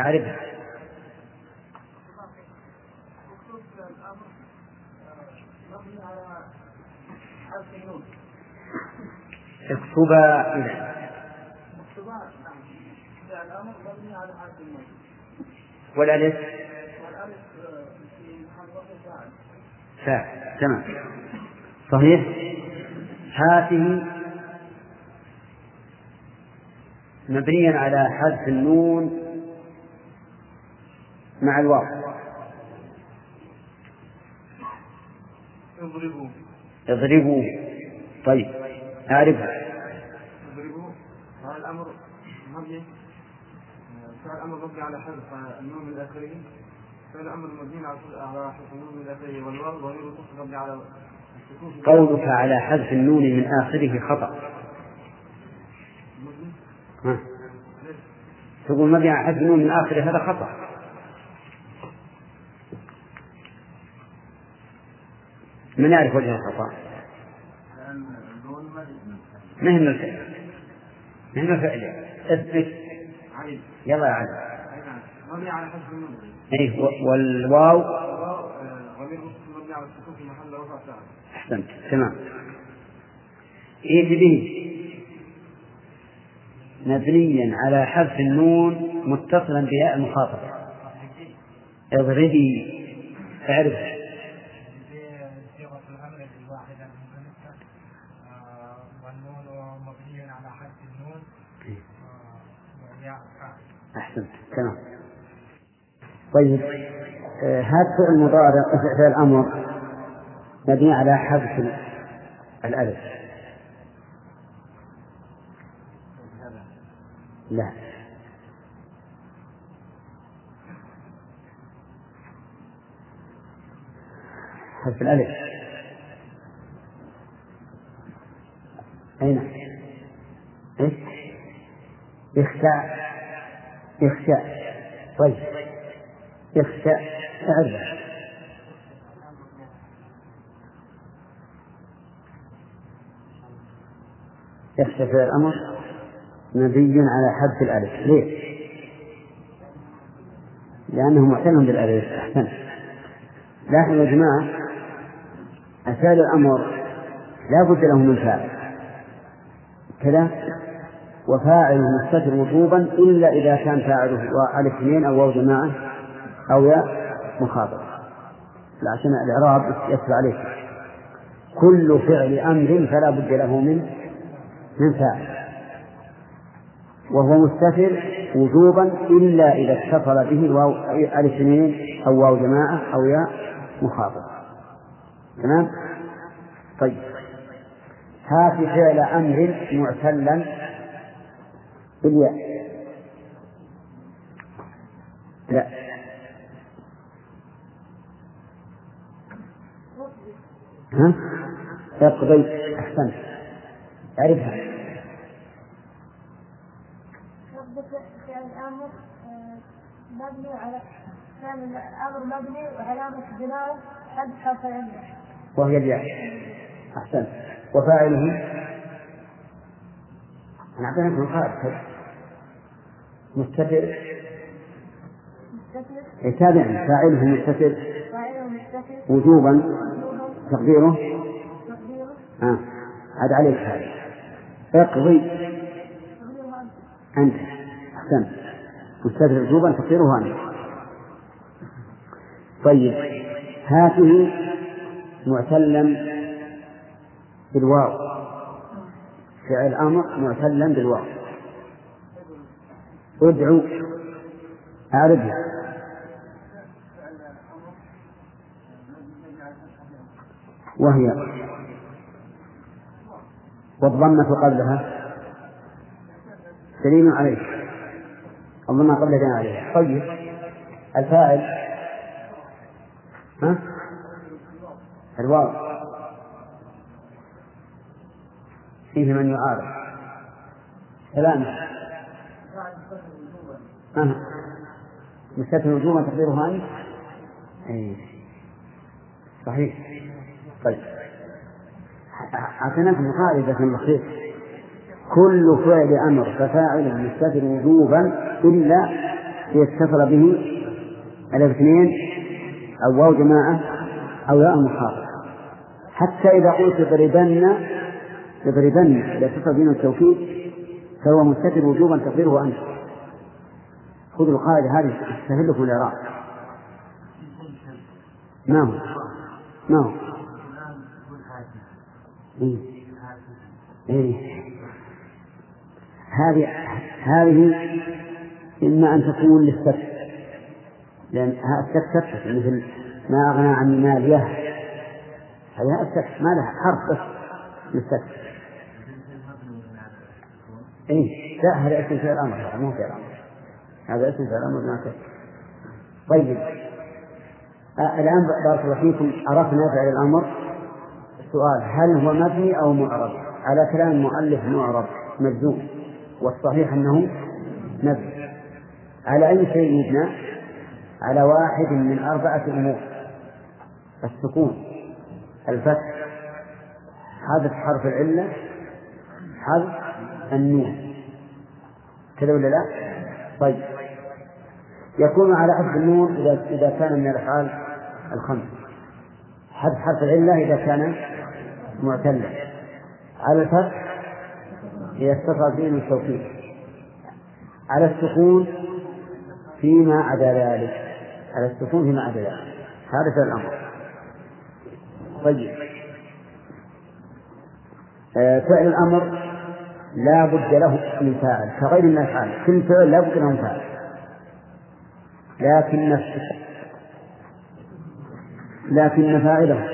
أعرفها اكتبا إذا والألف. فاعل تمام. صحيح؟ هذه مبنيا على حذف النون مع الواو. اضربوا. اضربوا. طيب أعرفها. اضربوا. هذا الأمر مبني فعل الأمر مبني على حذف النون من آخره. فعل الأمر مبني على حذف النون من آخره والواو. ضمير متصل مبني على قولك على حذف النون من آخره خطأ. ها. تقول مبني على حذف النون من آخره هذا خطأ. من يعرف وجه الخطأ؟ ما هي من الفعل؟ من الفعل؟ اثبت. يلا يا علي نعم مبني على حذف النون اي والواو؟ مبني على السكون في محل رفع فاعل أحسنت تمام. إيه به مبنيا على حذف النون متصلا بياء المخاطبة اضربي أعرف. آه، أحسنت. تمام. طيب آه، هذا فعل مضارع فعل الأمر مبني على حذف الألف؟ لا. حذف الألف. أين؟ إيش؟ يخشى يخشى طيب. يخشى أعرف. يخشى فعل الأمر. مبني على حذف الألف. ليش؟ لأنه معتنى بالألف. أحسن. لاحظوا يا جماعة أفعال الأمر لا بد له من فاعل. كذا. وفاعله مستتر وجوبا إلا إذا كان فاعله ألف اثنين أو واو جماعة أو ياء مخاطب. عشان الإعراب يتبع عليك كل فعل أمر فلا بد له من من فاعل. وهو مستتر وجوبا إلا إذا اتصل به الواو ألف اثنين أو واو جماعة أو ياء مخاطب. تمام؟ طيب. هات فعل أمر معتلا بالياء. لا. ها؟ اقضي. أحسنت. أعرفها فعل الأمر آه، مبني على فعل الأمر مبني وعلامة بناء حرف العلة وهي الياء. أحسنت وفاعله. أنا أعطيناكم قاعدة مستتر. مستتر. تابعا. فاعله مستتر. فاعله مستتر. وجوبا. تقديره. تقديره. آه. عاد عليك هذا. اقضي. أنت. أحسنت مستتر وجوبا تقديره أنت طيب هاته معتلا بالواو. فعل أمر معتلا بالواو. ادعو أعرفها وهي. والضمة قبلها. دليل عليه الضمة قبلها دليل عليه طيب. الفاعل. ها؟ الواو. فيه من يعارض. كلامه آه. مستتر وجوبا تقديرها أنت أي صحيح. طيب. أعطيناكم قاعدة بسيطة كل فعل أمر ففاعل مستتر وجوبا إلا إذا به الاثنين أو واو جماعة أو ياء مخاطب. حتى إذا قلت اضربن اضربن إذا اتصل بين التوكيد فهو مستتر وجوبا تقديره أنت. خذوا القاعدة هذه تسهل لكم الإعراب ما هو؟ ما هو؟ إيه. هذه هذه إما أن تكون للسكت لأن السكت سكت مثل ما أغنى عن ماليه هذا السكت ما لها حرف بس للسكت إيه لا هذا اسم فعل أمر هذا مو فعل أمر. هذا اسم فعل أمر ما طيب. آه الآن بارك الله فيكم عرفنا فعل الأمر. السؤال هل هو مبني أو معرب على كلام المؤلف معرب مجزوم. والصحيح أنه مبني على أي شيء يبنى على واحد من أربعة أمور. السكون الفتح حذف حرف العلة حذف النون. كذا ولا لا؟ طيب. يكون على حذف النون إذا إذا كان من الأفعال الخمس. حذف حرف العلة إذا كان معتلا. على الفتح إذا اتصل به التوكيد على السكون فيما عدا ذلك. على السكون فيما عدا ذلك. هذا فعل الأمر. طيب. آه، فعل الأمر لا بد له من فاعل. كغير من الأفعال. كل فعل لا بد له من فاعل. لكن لكن فاعله.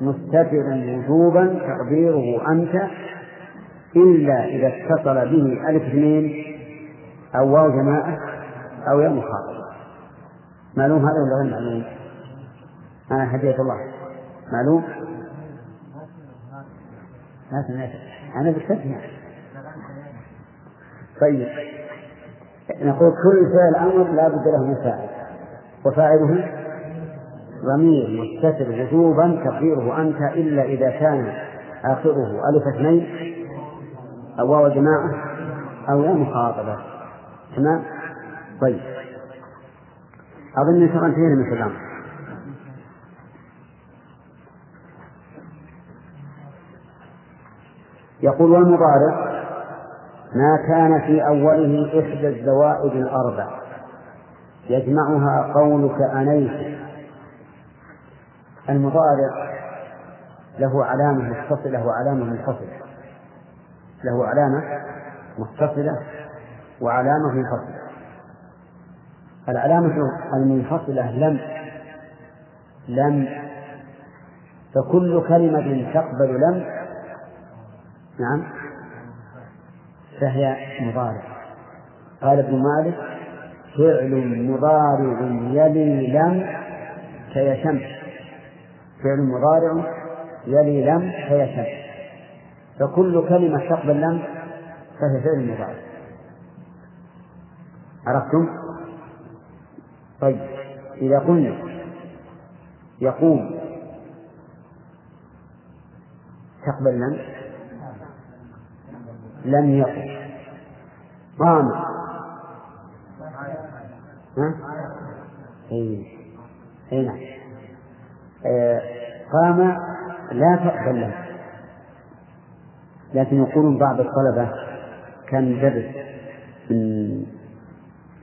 مستترا وجوبا تقديره أنت إلا إذا اتصل به ألف اثنين أو واو جماعة أو يا مخاطبة معلوم هذا ولا غير معلوم؟ أنا هديت الله. معلوم؟ سمعت أنا بالتسمية طيب. نقول كل فعل أمر لا بد له من فاعل. وفاعله ضمير مستتر وجوبا تقديره أنت إلا إذا كان آخره ألف اثنين. أو واو جماعة أو يا مخاطبة. تمام؟ طيب. أظن إن انتهينا من كلام يقول والمضارع ما كان في أوله إحدى الزوائد الأربع. يجمعها قولك أنيت. المضارع له علامة متصلة وعلامة منفصلة له علامة متصلة وعلامة منفصلة. العلامة المنفصلة لم لم فكل كلمة تقبل لم. نعم. فهي مضارع. قال ابن مالك فعل مضارع يلي لم كيشم فعل مضارع يلي لم كيشم فكل كلمة تقبل لم فهي فعل مضارع عرفتم؟ طيب إذا قلنا يقوم تقبل لم لم يقم قام ها؟ أي أي نعم. آه قام لا تقبل لم. لكن يقولون بعض الطلبة كان يدرس من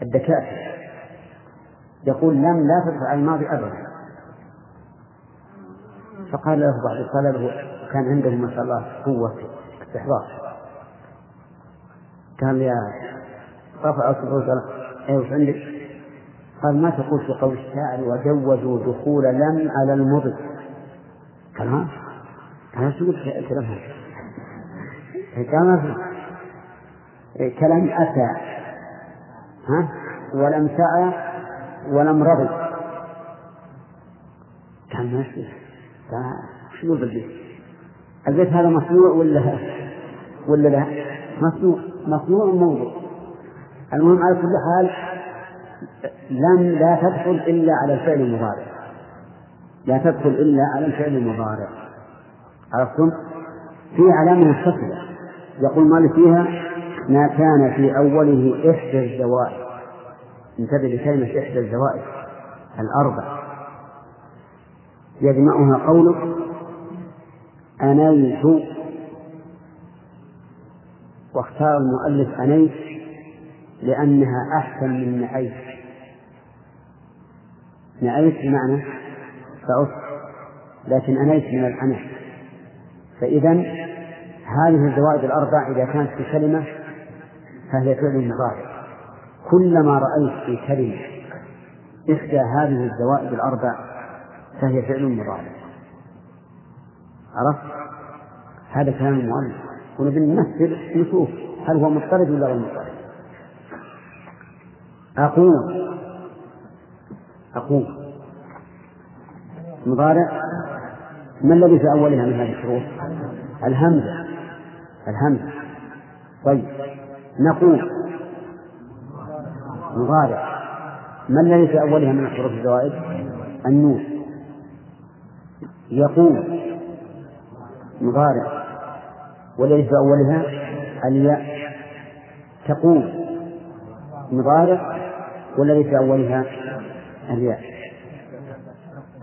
الدكاترة يقول لم لا تدفع الماضي أبدا فقال له بعض الطلبة كان عنده ما شاء الله قوة استحضار قال يا رفع صوته قال إيش وش عندك؟ قال ما تقول في قول الشاعر وجوزوا دخول لم على المضي قال ها؟ شو الكلام هذا؟ ما في كلام أتى. ها؟ ولم سعى ولم رضي. قال ما في شو بالبيت؟ البيت هذا مصنوع ولا ولا لا؟ مصنوع. مصنوع موضوع؟ المهم على كل حال لم لا تدخل إلا على الفعل المضارع. لا تدخل إلا على الفعل المضارع. عرفتم؟ في علامة متصلة. يقول مالك فيها ما كان في أوله إحدى الزوائد. انتبه لكلمة إحدى الزوائد الأربع. يجمعها قولك أنيت واختار المؤلف أنيت لأنها أحسن من نعيت نعيت بمعنى فعدت لكن أنيت من الأنف. فإذا هذه الزوائد الأربع إذا كانت في كلمة فهي فعل مضارع. كلما رأيت في كلمة إحدى هذه الزوائد الأربع فهي فعل مضارع. عرفت؟ هذا كلام المؤلف. ونبي نمثل نشوف هل هو مضطرد ولا غير مضطرد؟ أقوم أقوم مضارع. ما الذي في أولها من هذه الشروط؟ الهمزة. الهمزة طيب نقوم مضارع. ما الذي في أولها من حروف الزوائد؟ النون. يقوم مضارع. والذي في أولها؟ الياء. تقوم مضارع. والذي في أولها؟ الياء.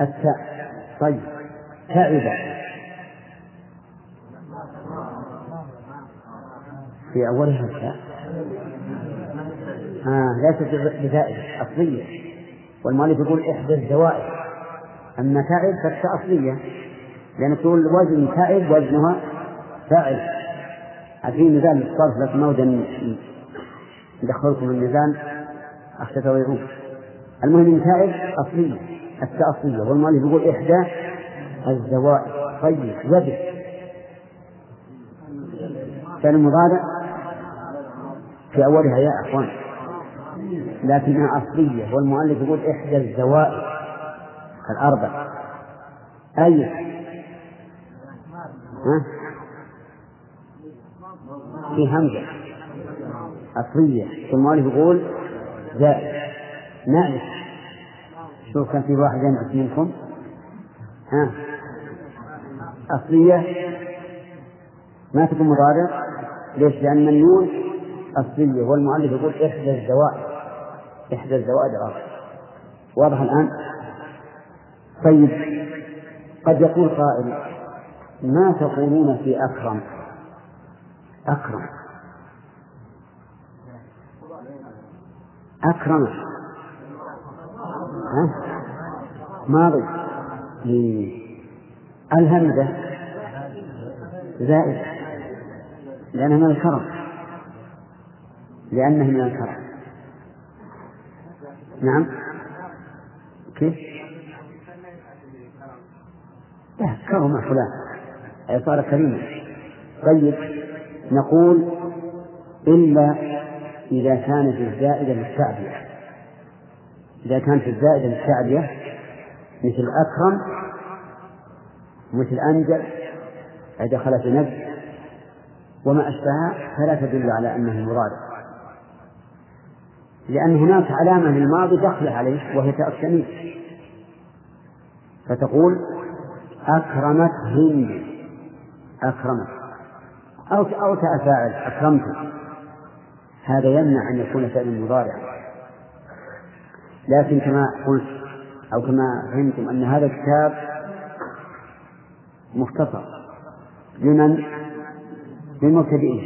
التاء. طيب تعب في أولها التاء آه ليست بزائدة أصلية. والمؤلف يقول إحدى الزوائد. أما فالتاء أصلية لأن تقول وزن تعب وزنها فاعل. عارفين ميزان الصرف لكن ما ودي ندخلكم الميزان أخشى تضيعون المهم تعب أصلية التاء أصلية. والمؤلف يقول إحدى الزوائد. طيب يجب كان المضارع في أولها يا أخوان. لكنها أصلية والمؤلف يقول إحدى الزوائد الأربع. أي؟ ها؟ في همزة أصلية. والمؤلف يقول زائد. نعم شوف كان في واحد ينعس منكم. ها؟ أصلية. ما تكون مضارع. ليش؟ لأن النون أصلية والمؤلف يقول إحدى الزوائد إحدى الزوائد الأربع واضح الآن؟ طيب قد يقول قائل ما تقولون في أكرم؟ أكرم. أكرم. ها؟ ماضي. الهمزة. زائد. لأنها من الكرم. لأنها من الكرم نعم. كيف؟ لا كرم فلان. أي صار كريما طيب نقول إلا إذا كانت الزائدة للتعبية إذا كانت الزائدة للتعبية مثل أكرم مثل أنجل أي دخل في نفس وما أشبهها فلا تدل على أنه مضارع لأن هناك علامة للماضي دخل عليه وهي تاء فتقول أكرمت هند أكرمت. أو أو تاء فاعل أكرمت. هذا يمنع أن يكون فعل مضارع لكن كما قلت أو كما فهمتم أن هذا الكتاب مختصر. لمن؟ للمبتدئين.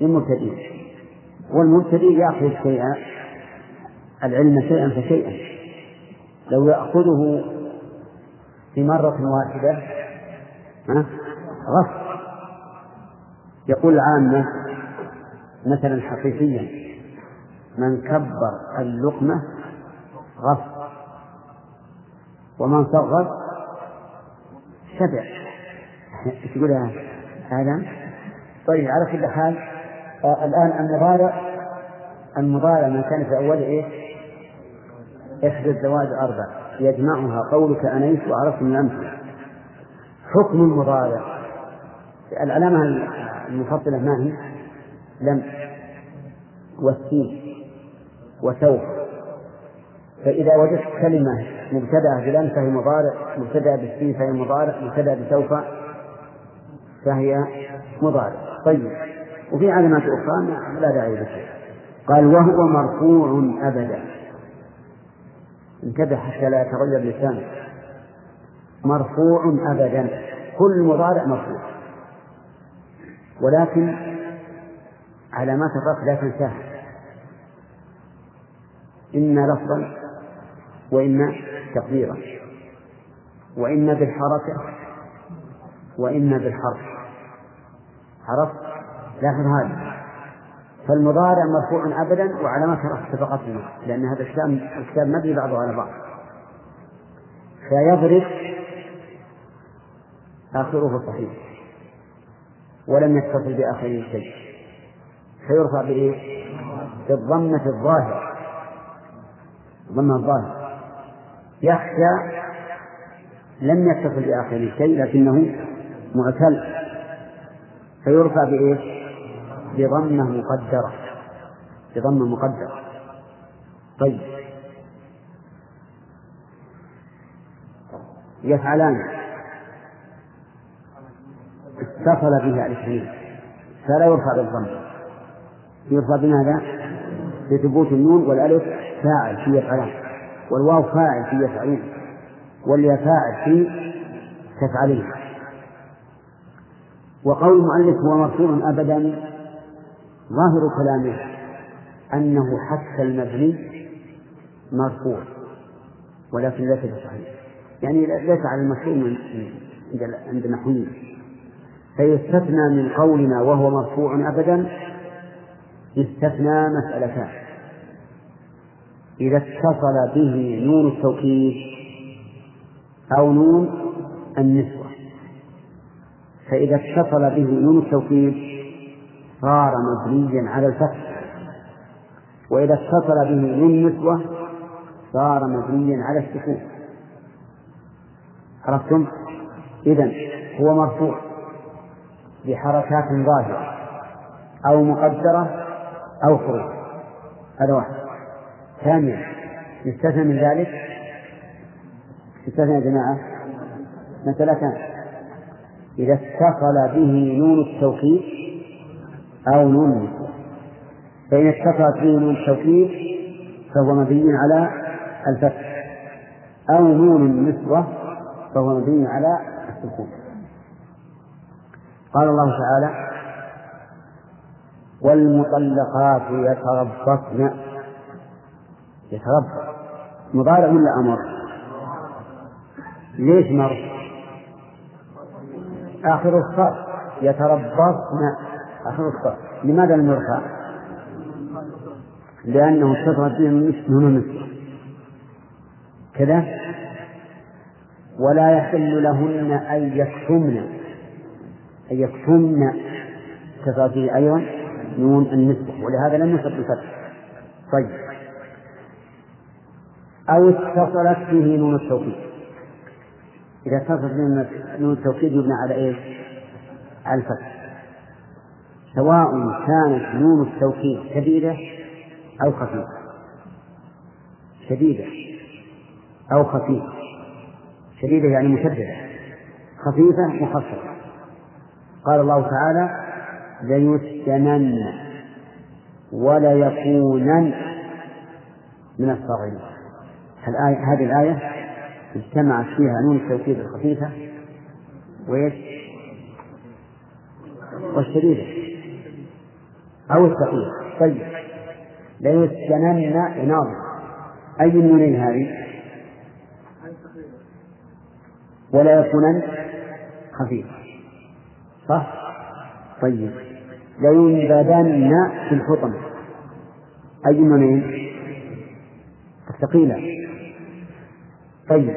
للمبتدئين. والمبتدئ يأخذ الشيء العلم شيئا فشيئا. لو يأخذه في مرة واحدة غص يقول العامة مثلا حقيقيا من كبر اللقمة غص ومن صغر شبع. تقول هذا؟ طيب على كل حال الآن المضارع المضارع من كان في أول إيه؟ إحدى الزواج أربع. يجمعها قولك أنيت وعرفت من الأمثلة حكم المضارع. العلامة المفضلة ما هي؟ لم. والسين. وسوف. فإذا وجدت كلمة مبتدأة بلم فهي مضارع مبتدأة بالسين فهي مضارع مبتدأة بسوف فهي مضارع. طيب. وفي علامات أخرى لا داعي لها قال وهو مرفوع أبدا. انتبه حتى لا يتغير لسانك مرفوع أبدا. كل مضارع مرفوع. ولكن علامات الرفع لا تنساها. إما لفظا وإما تقديرا. وإما بالحركة وإما بالحرف. عرفت؟ لاحظ هذا. فالمضارع مرفوع أبدا وعلامات رفع سبقت لأن هذا الكتاب الكتاب مبني بعضه على بعض. فيضرب آخره صحيح ولم يتصل بآخره شيء. فيرفع بإيه؟ بالضمة الظاهرة. ضمة الظاهرة. يخشى لم يتصل بآخره شيء لكنه معتل. فيرفع بإيش؟ بضمة مقدرة. بضمة مقدرة. طيب. يفعلان. اتصل بها الاثنين. فلا يرفع بالضم. يرفع بماذا؟ بثبوت النون والألف فاعل في يفعلان. والواو فاعل في يفعلون والياء فاعل في تفعلين. وقول المؤلف هو مرفوع أبدا ظاهر كلامه أنه حتى المبني مرفوع ولكن ليس بصحيح. يعني ليس على المشهور من عند عند النحويين فيستثنى من قولنا وهو مرفوع أبدا يستثنى مسألتان. إذا اتصل به نون التوكيد أو نون النسوة. فإذا اتصل به نون التوكيد صار مبنيا على الفتح. وإذا اتصل به نون النسوة صار مبنيا على السكون. عرفتم؟ إذا هو مرفوع بحركات ظاهرة أو مقدرة أو خروج. هذا واحد. ثانيا يستثنى من ذلك؟ يستثنى يا جماعة؟ مسألتان إذا اتصل به نون التوكيد أو نون فإن اتصلت به نون التوكيد فهو مبني على الفتح أو نون النسوة فهو مبني على السكون قال الله تعالى والمطلقات يتربصن يتربص مضارع ولا أمر؟ ليش مر؟ آخر الصف يتربصن الصف لماذا لم يرفع؟ لأنه اتصلت به من النسوة كذا؟ ولا يحل لهن أن يكتمن. أن يكتمن به أيضا نون النسبة ولهذا لم يصب بالفتح طيب. أو اتصلت به نون التوكيد. إذا اتصلت به نون التوكيد يبنى على إيش؟ على الفتح. سواء كانت نون التوكيد شديدة أو خفيفة. شديدة أو خفيفة. شديدة يعني مشددة. خفيفة مخففة. قال الله تعالى ليسكنن وليكونن من الصاغرين. هذه الآية اجتمعت فيها نون التوكيد الخفيفة وإيش؟ والشديدة أو الثقيلة طيب. ليسكنن ناظر أي النونين هذه؟ ولا يكونن خفيفة صح؟ طيب. لينبذن في الحطم. أي النونين؟ الثقيلة. طيب.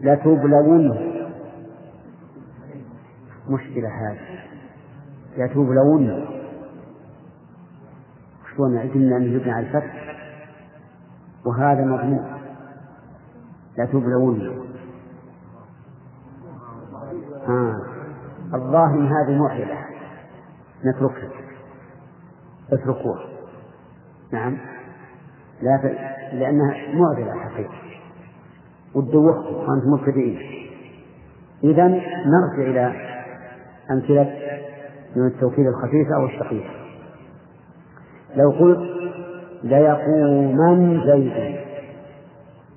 لتبلون مشكلة هذه. لتبلون شلون قلنا أنه يبنى على الفتح. وهذا مضمون لتبلون آه. الظاهر هذه معضلة نتركها. اتركوها. نعم. لا ف... لأنها معضلة حقيقة. وتدوخكم وأنتم مبتدئين. إذا نرجع إلى أمثلة من التوكيد الخفيفة أو الثقيلة لو قلت ليقومن زيد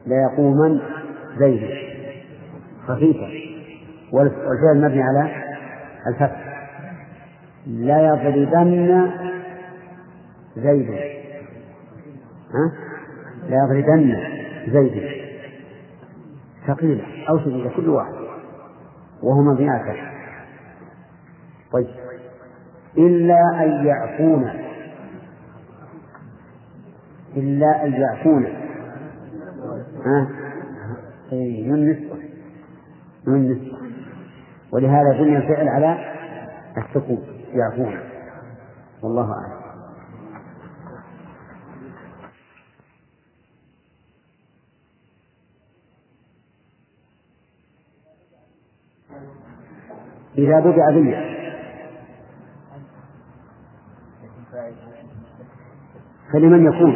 ليقومن زيد خفيفة. والفعل مبني على الفتح. لا يضربن زيد ها؟ لا يضربن زيد ثقيلة. أو شديدة كل واحد. وهو مبني على الفتح طيب. إلا أن يعفون. إلا أن يعفون. ها؟ أي من نسبة من نسبة ولهذا بني الفعل على السكون. يعفون. والله أعلم. إذا بدأ بالله فلمن يكون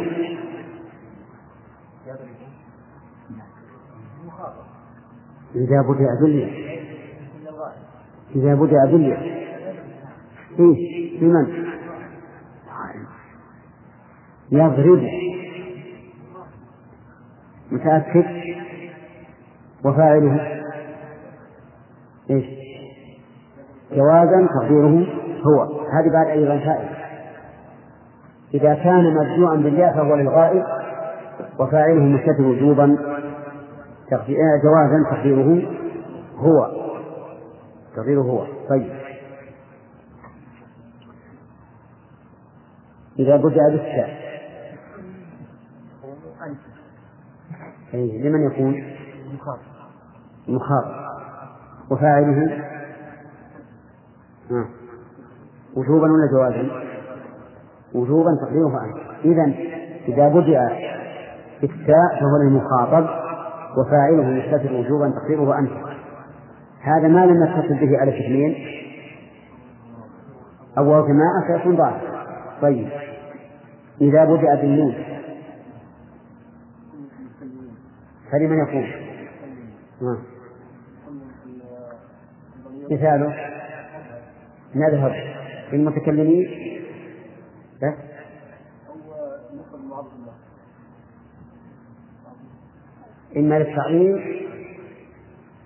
إذا بدأ بالله إذا بدأ بالياء. إيش؟ لمن؟ يضرب. متأكد؟ وفاعله؟ إيش؟ جوازا تقديره هو. هذه بعد أيضا فائدة إذا كان مبدوءا بالياء فهو للغائب وفاعله مستتر وجوبا جوازا تقديره هو. تقديره هو. طيب. إذا بدأ بالتاء أي لمن يكون؟ مخاطب. وفاعله؟ وجوبا ولا جوازا؟ وجوبا تقديره أنت إذا إذا بدأ بالتاء فهو للمخاطب وفاعله مستتر وجوبا تقديره أنت هذا ما لم يتصل به ألف اثنين أو جماعة فيكون ظاهر طيب. إذا بدأ بالنون. فلمن؟ نعم مثاله. نذهب للمتكلمين بس إما للتعظيم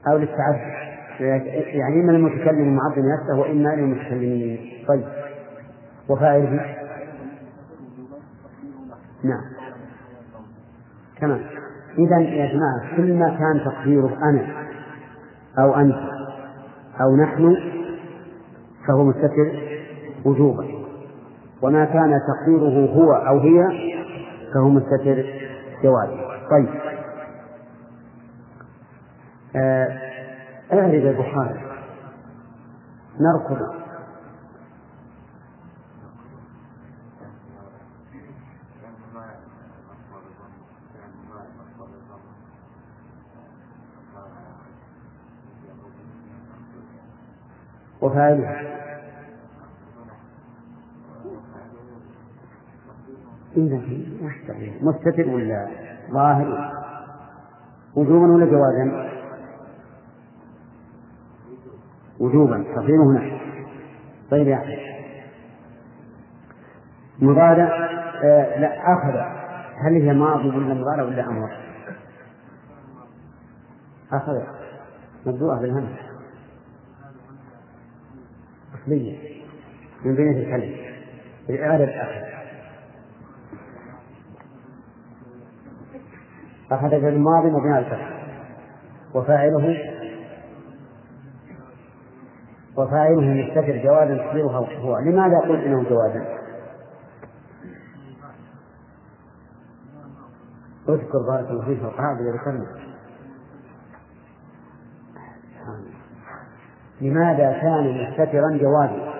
أو للتعبد يعني إما للمتكلم المعظم نفسه وإما للمتكلمين. طيب. وفاعله نعم. تمام. إذا يا جماعة كل ما كان تقديره أنا أو أنت أو نحن فهو مستتر وجوبا. وما كان تقديره هو أو هي فهو مستتر جوازا. طيب. اعرض البخاري. نركض. وفاعله. إذا مستتر ولا ظاهر؟ وجوبا ولا جوازا؟ وجوبا تقديره هنا طيب يا أخي. مضارع آه لا أخذ هل هي ماضي ولا مضارع ولا أمر؟ أخذ مبدوءة بالهمس أصلية. من بين الكلم. بالإعادة الأخذ أخذ في الماضي مبني على الفتح. وفاعله وفاعله مستتر جوازا تقديره هو لماذا قلت إنه جوازا؟ اذكر بارك الله فيك القاعدة اللي ذكرنا لماذا كان مستترا جوازا؟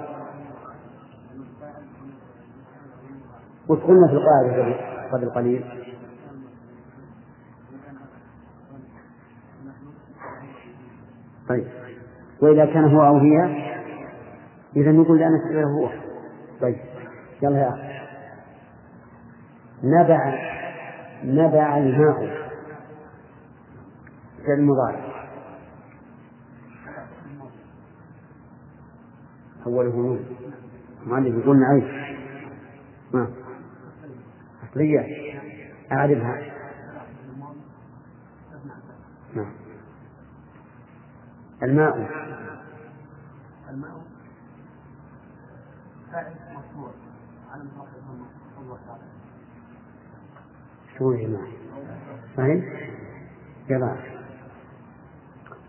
وش قلنا في القاعدة قبل قليل؟ طيب وإذا كان هو أو هي إذا نقول لا نسأله هو. طيب يلا يا أخي. نبع نبع الماء. فعل المضارع أوله نون المؤلف يقول نعيش. ما؟ أصلية. أعرفها. نعم. الماء فاعل مرفوع على مرفوع شو يا جماعة؟ فاهم؟ جماعة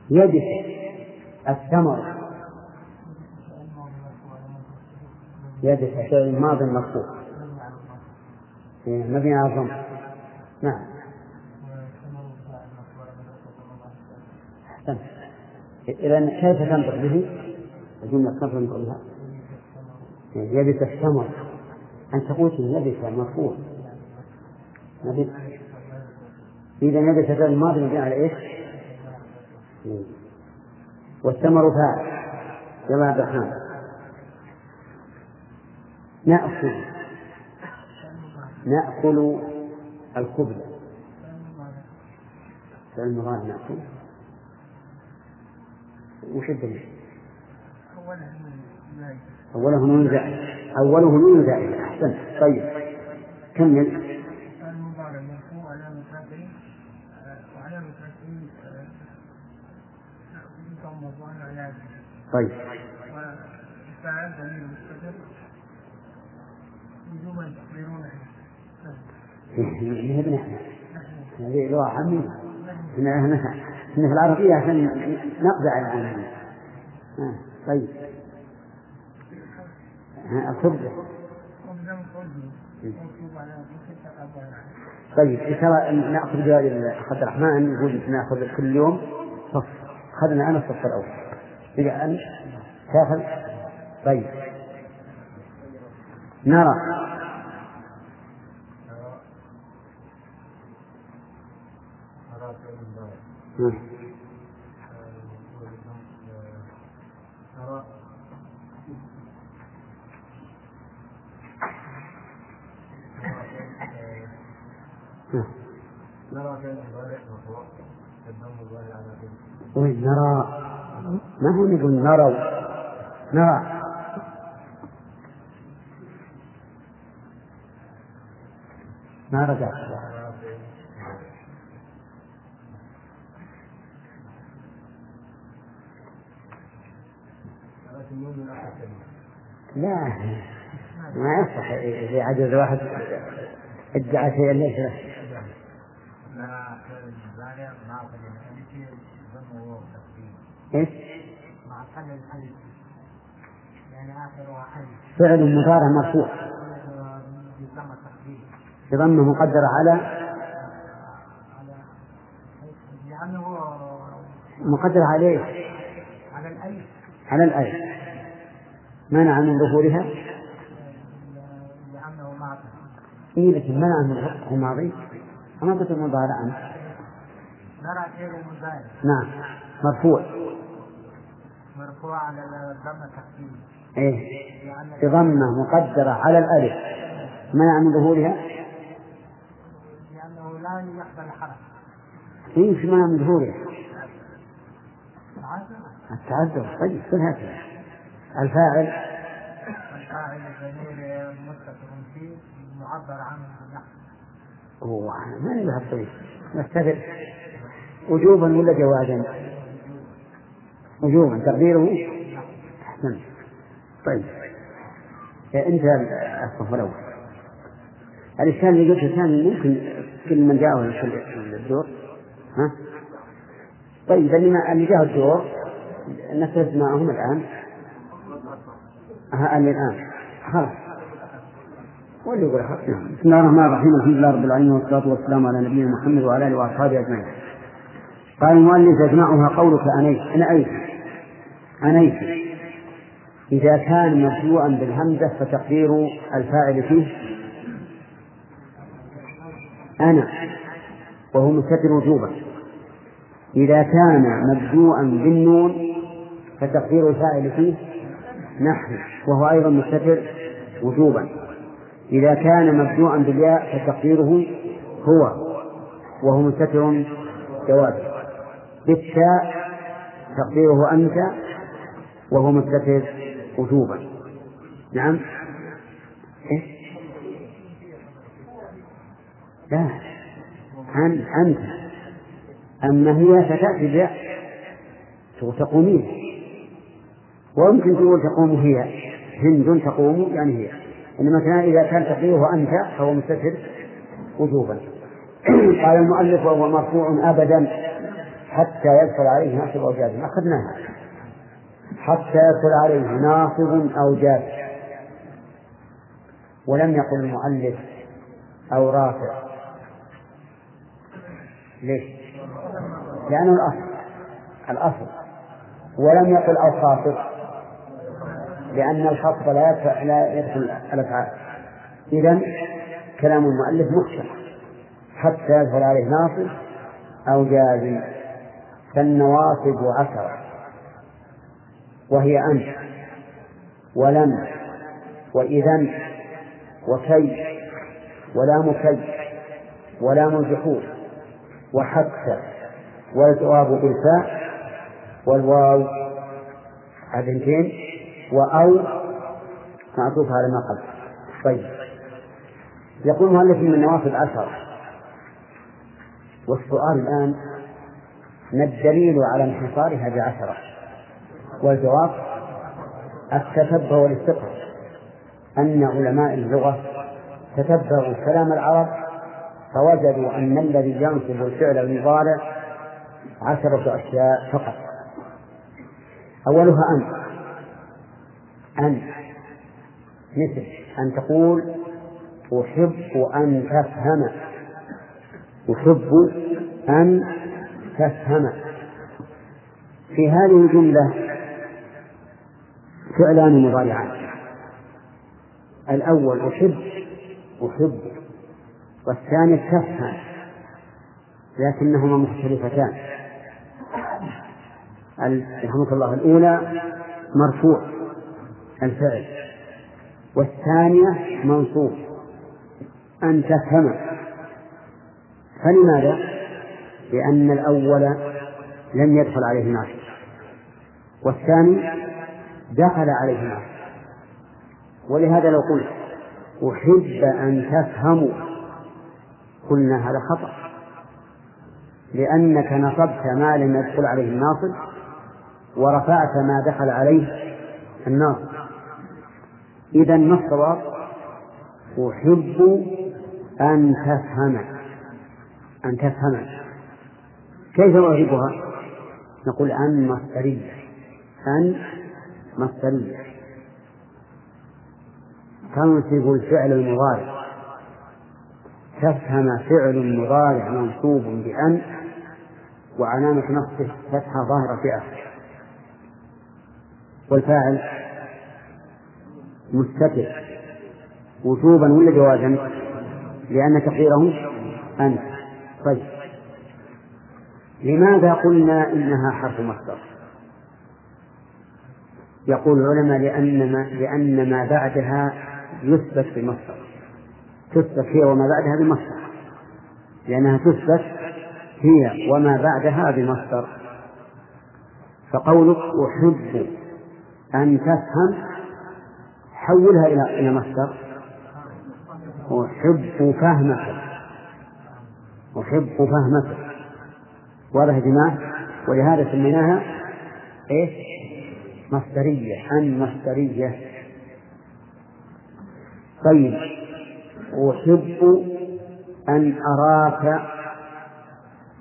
يبس الثمر يبس فعل ماض مرفوع مبني على الضم نعم أحسنت إذا كيف تنطق به؟ الجملة كيف تنطق بها؟ يبس الثمر أن تقول يبس مرفوع يبس إذا يبس فعل الماضي مبني على إيش؟ والثمر فاعل. يلا عبد نأكل. نأكل الخبز فعل المضارع نأكل. وش الدليل؟ أوله نون زائد. أوله نون أحسنت. طيب. كمل رمضان علاج طيب وفعل ضمير مستتر وجوبا تقديرونه هذه ابن إحنا هذه لغة عامية. إحنا إحنا إحنا في العربية عشان نقضي على العالم. آه، طيب. الخبزة طيب إن شاء الله نأخذ جواب عبد الرحمن يقول نأخذ كل يوم. صف أخذنا أنا الصف الأول. إذا أنت تاخذ طيب. نرى مم. مم. نرى كان المضارع مرفوع الضم الظاهر على كل وين نرى ما هو نقول نروا نرى. ما رجع لكن نون من اخر كلمه لا ما يصح إذا عجز واحد ادعى شيئا ليس له المضارع إيش؟ فعل يعني فعل مضارع مرفوع. بضمه مقدرة على؟ على لأنه مقدرة على إيش؟ على الألف. على الألف. منع من ظهورها؟ إيه لكن منع من ظهورها؟ الماضي أما قلت مضارعا نرى فعل المضارع. نعم. مرفوع. مرفوع على الضم تقدير إيه. بضمة مقدرة على الألف. منع من ظهورها؟ لأنه لا يقبل حرف. إيه في منع من ظهورها. التعذر. طيب كل هكذا الفاعل. الفاعل الضمير متصل فيه معبر عنه بالنحو ما نبي الطريق. وجوبا ولا جوازا؟ وجوبا. تقديره أحسن طيب. انتهى الصف الأول. الإشكال اللي قلته الثاني ممكن كل من جاءه الدور. ها؟ طيب اللي اللي جاءه الدور نفذ معهم الآن. ها اللي الآن. خلاص. واللي يقول نعم. بسم الله الرحمن الرحيم. الحمد لله رب العالمين والصلاة والسلام على نبينا محمد وعلى آله وأصحابه أجمعين. قال المؤلف يجمعها قولك أنيت. أنا أيت. أنيت. إذا كان مبدوءا بالهمزة فتقدير الفاعل فيه. أنا. وهو مستتر وجوبا. إذا كان مبدوءا بالنون فتقدير الفاعل فيه. نحن وهو أيضا مستتر وجوبا. إذا كان مبدوءا بالياء فتقديره هو وهو مستتر جوازا. بالتاء تقديره أنت وهو مستتر وجوبا. نعم؟ إيه؟ لا. أن أنت أما هي فتأتي بياء تقومين ويمكن تقول تقوم هي. هند تقوم يعني هي. إنما كان إذا كان تقديره أنت فهو مستتر وجوبا. قال المؤلف وهو مرفوع أبدا حتى يدخل عليه ناصب أو جازم. أخذناها. حتى يدخل عليه ناصب أو جازم. ولم يقل المؤلف أو رافع. ليش؟ لأنه الأصل. الأصل. ولم يقل أو خافض لأن الخفض لا يدفع لا يدخل الأفعال. إذا كلام المؤلف محكم حتى يدخل عليه ناصب أو جازم. فالنواصب عشرة وهي أنت ولم. وإذا وكي. ولام كي ولام الجحود وحتى. والجواب بالفاء. والواو. البنتين وأو معطوف على ما قبل. طيب. يقول المؤلف من النوافذ عشرة والسؤال الآن ما الدليل على انحصارها بعشرة؟ والجواب التتبع والاستقراء أن علماء اللغة تتبعوا كلام العرب فوجدوا أن الذي ينصب الفعل المضارع عشرة أشياء فقط. أولها أن أن مثل أن تقول أحب أن تفهم. أحب أن تفهم. في هذه الجملة فعلان مضارعان. الأول أحب أحب. والثاني تفهم. لكنهما مختلفتان. رحمك الله الأولى مرفوع. الفعل. والثانية منصوب. أن تفهم فلماذا؟ لأن الأول لم يدخل عليه ناصب والثاني دخل عليه ناصب ولهذا لو قلت أحب أن تفهموا قلنا هذا خطأ. لأنك نصبت ما لم يدخل عليه الناصب ورفعت ما دخل عليه الناصب. إذا ما الصواب؟ أحب أن تفهم. أن تفهم. كيف أعرفها؟ نقول أن مصدرية. أن مصدرية. تنصب الفعل المضارع. تفهم فعل مضارع منصوب بأن وعلامة نصبه فتحة ظاهرة في آخره والفاعل؟ مستتر. وجوبا ولا جوازا؟ لأن تقديره أنت. طيب. لماذا قلنا إنها حرف مصدر؟ يقول العلماء لأن ما لأن ما بعدها يثبت بمصدر تثبت هي وما بعدها بمصدر لأنها تثبت هي وما بعدها بمصدر فقولك أحب أن تفهم حولها إلى إلى مصدر. أحب فهمك. أحب فهمك. واضح يا جماعة؟ ولهذا سميناها إيش؟ مصدرية أن مصدرية. طيب. أحب أن أراك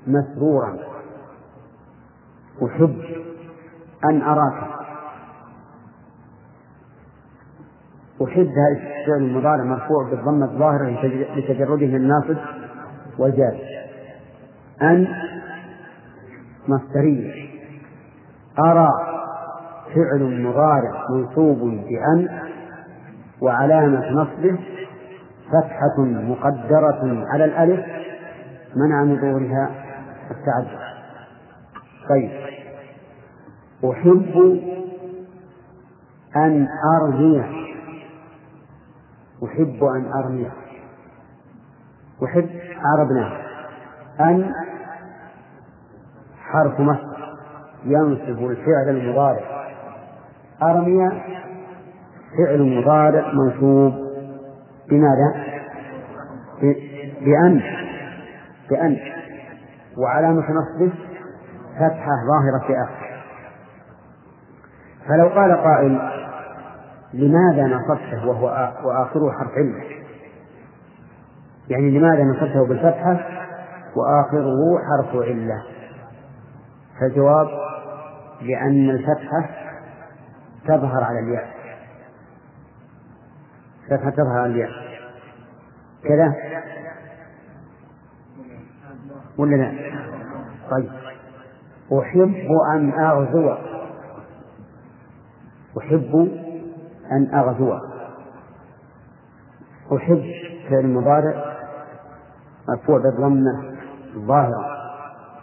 مسرورا. أحب أن أراك. أحب هذا الفعل المضارع مرفوع بالضمة الظاهرة لتجرده الناصب والجاز أن مصدرية. أرى فعل مضارع منصوب بأن وعلامة نصبه فتحة مقدرة على الألف منع من ظهورها التعدد. طيب. أحب أن أرمي أحب أن أرمي. أحب عربناه أن حرف مصدر ينصب الفعل المضارع. أرمي فعل مضارع منصوب بماذا؟ بأن. بأن. وعلامة نصبه فتحة ظاهرة في آخره فلو قال قائل لماذا نصبته وهو وآخره حرف علة؟ يعني لماذا نصبته بالفتحة وآخره حرف علة؟ فالجواب لأن الفتحة تظهر على الياء. فتحة تظهر على الياء. كذا؟ ولا لا؟ طيب. أحب أن أغزو. أحب أن أغزو. أحب فعل مضارع مرفوع بالضمة الظاهرة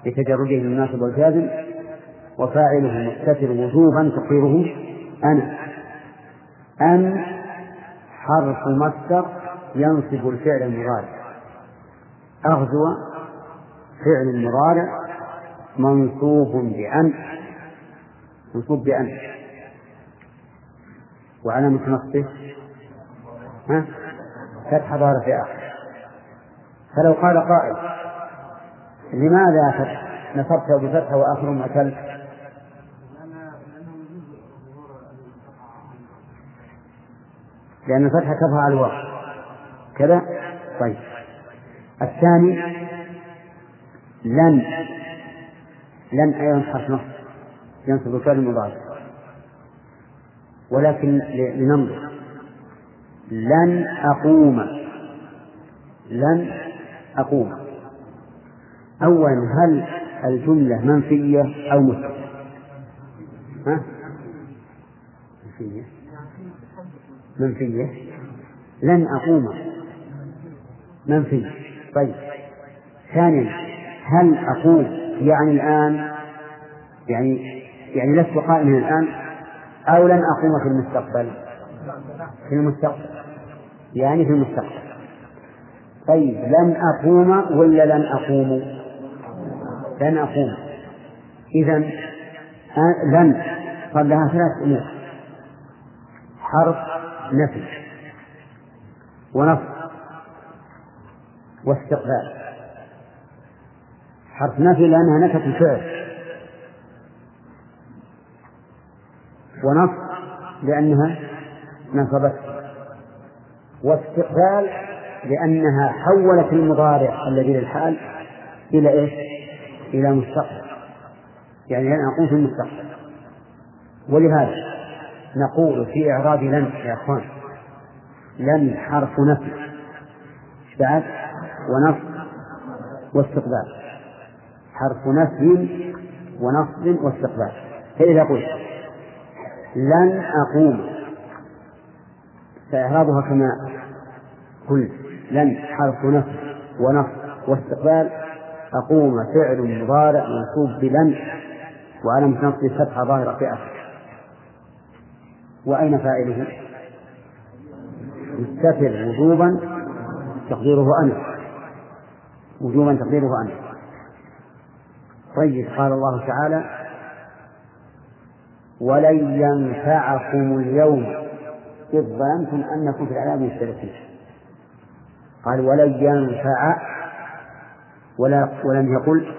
لتجرده من الناصب والجازم وفاعله مستتر وجوبا تقديره أنا. أن حرف مصدر ينصب الفعل المضارع. أغزو فعل مضارع منصوب بأن. منصوب بأن. وعلامة نصبه ها؟ فتح في آخر فلو قال قائل لماذا نصبته بفتحة وآخر معتل. لأن الفتحة تظهر على الواقع كذا؟ طيب. الثاني لن. لن أيضا حرف نصب. ينصب الفعل المضارع ولكن لننظر. لن أقوم. لن أقوم. أولا هل الجملة منفية أو مثبتة؟ ها؟ منفية. منفية. لن أقوم. منفي طيب. ثانيا هل أقوم؟ يعني الآن يعني يعني لست قائما الآن. أو لن أقوم في المستقبل. في المستقبل. يعني في المستقبل. طيب لن أقوم ولا لن أقوم؟ لن أقوم. إذا لن. صار لها ثلاث أمور. حرف نفي. ونصب. واستقبال. حرف نفي لأنها نفت الفعل. ونصب لأنها نصبت. واستقبال لأنها حولت المضارع الذي للحال إلى إيش؟ إلى مستقبل. يعني لن أقول في المستقبل. ولهذا نقول في إعراب لن يا أخوان لن حرف نفي. بعد؟ ونصب واستقبال. حرف نفي ونصب واستقبال. فإذا قلت لن أقوم. فإعرابها كما قلت لن حرف نفي ونصب واستقبال. أقوم فعل مضارع منصوب بلن وعلم نصب فتحة ظاهرة في آخر وأين فاعله؟ مستتر وجوبا تقديره أنا. وجوبا تقديره أنا. طيب قال الله تعالى ولن ينفعكم اليوم إذ ظننتم أنكم في العذاب مشتركين قال ولن ينفع ولا ولم يقل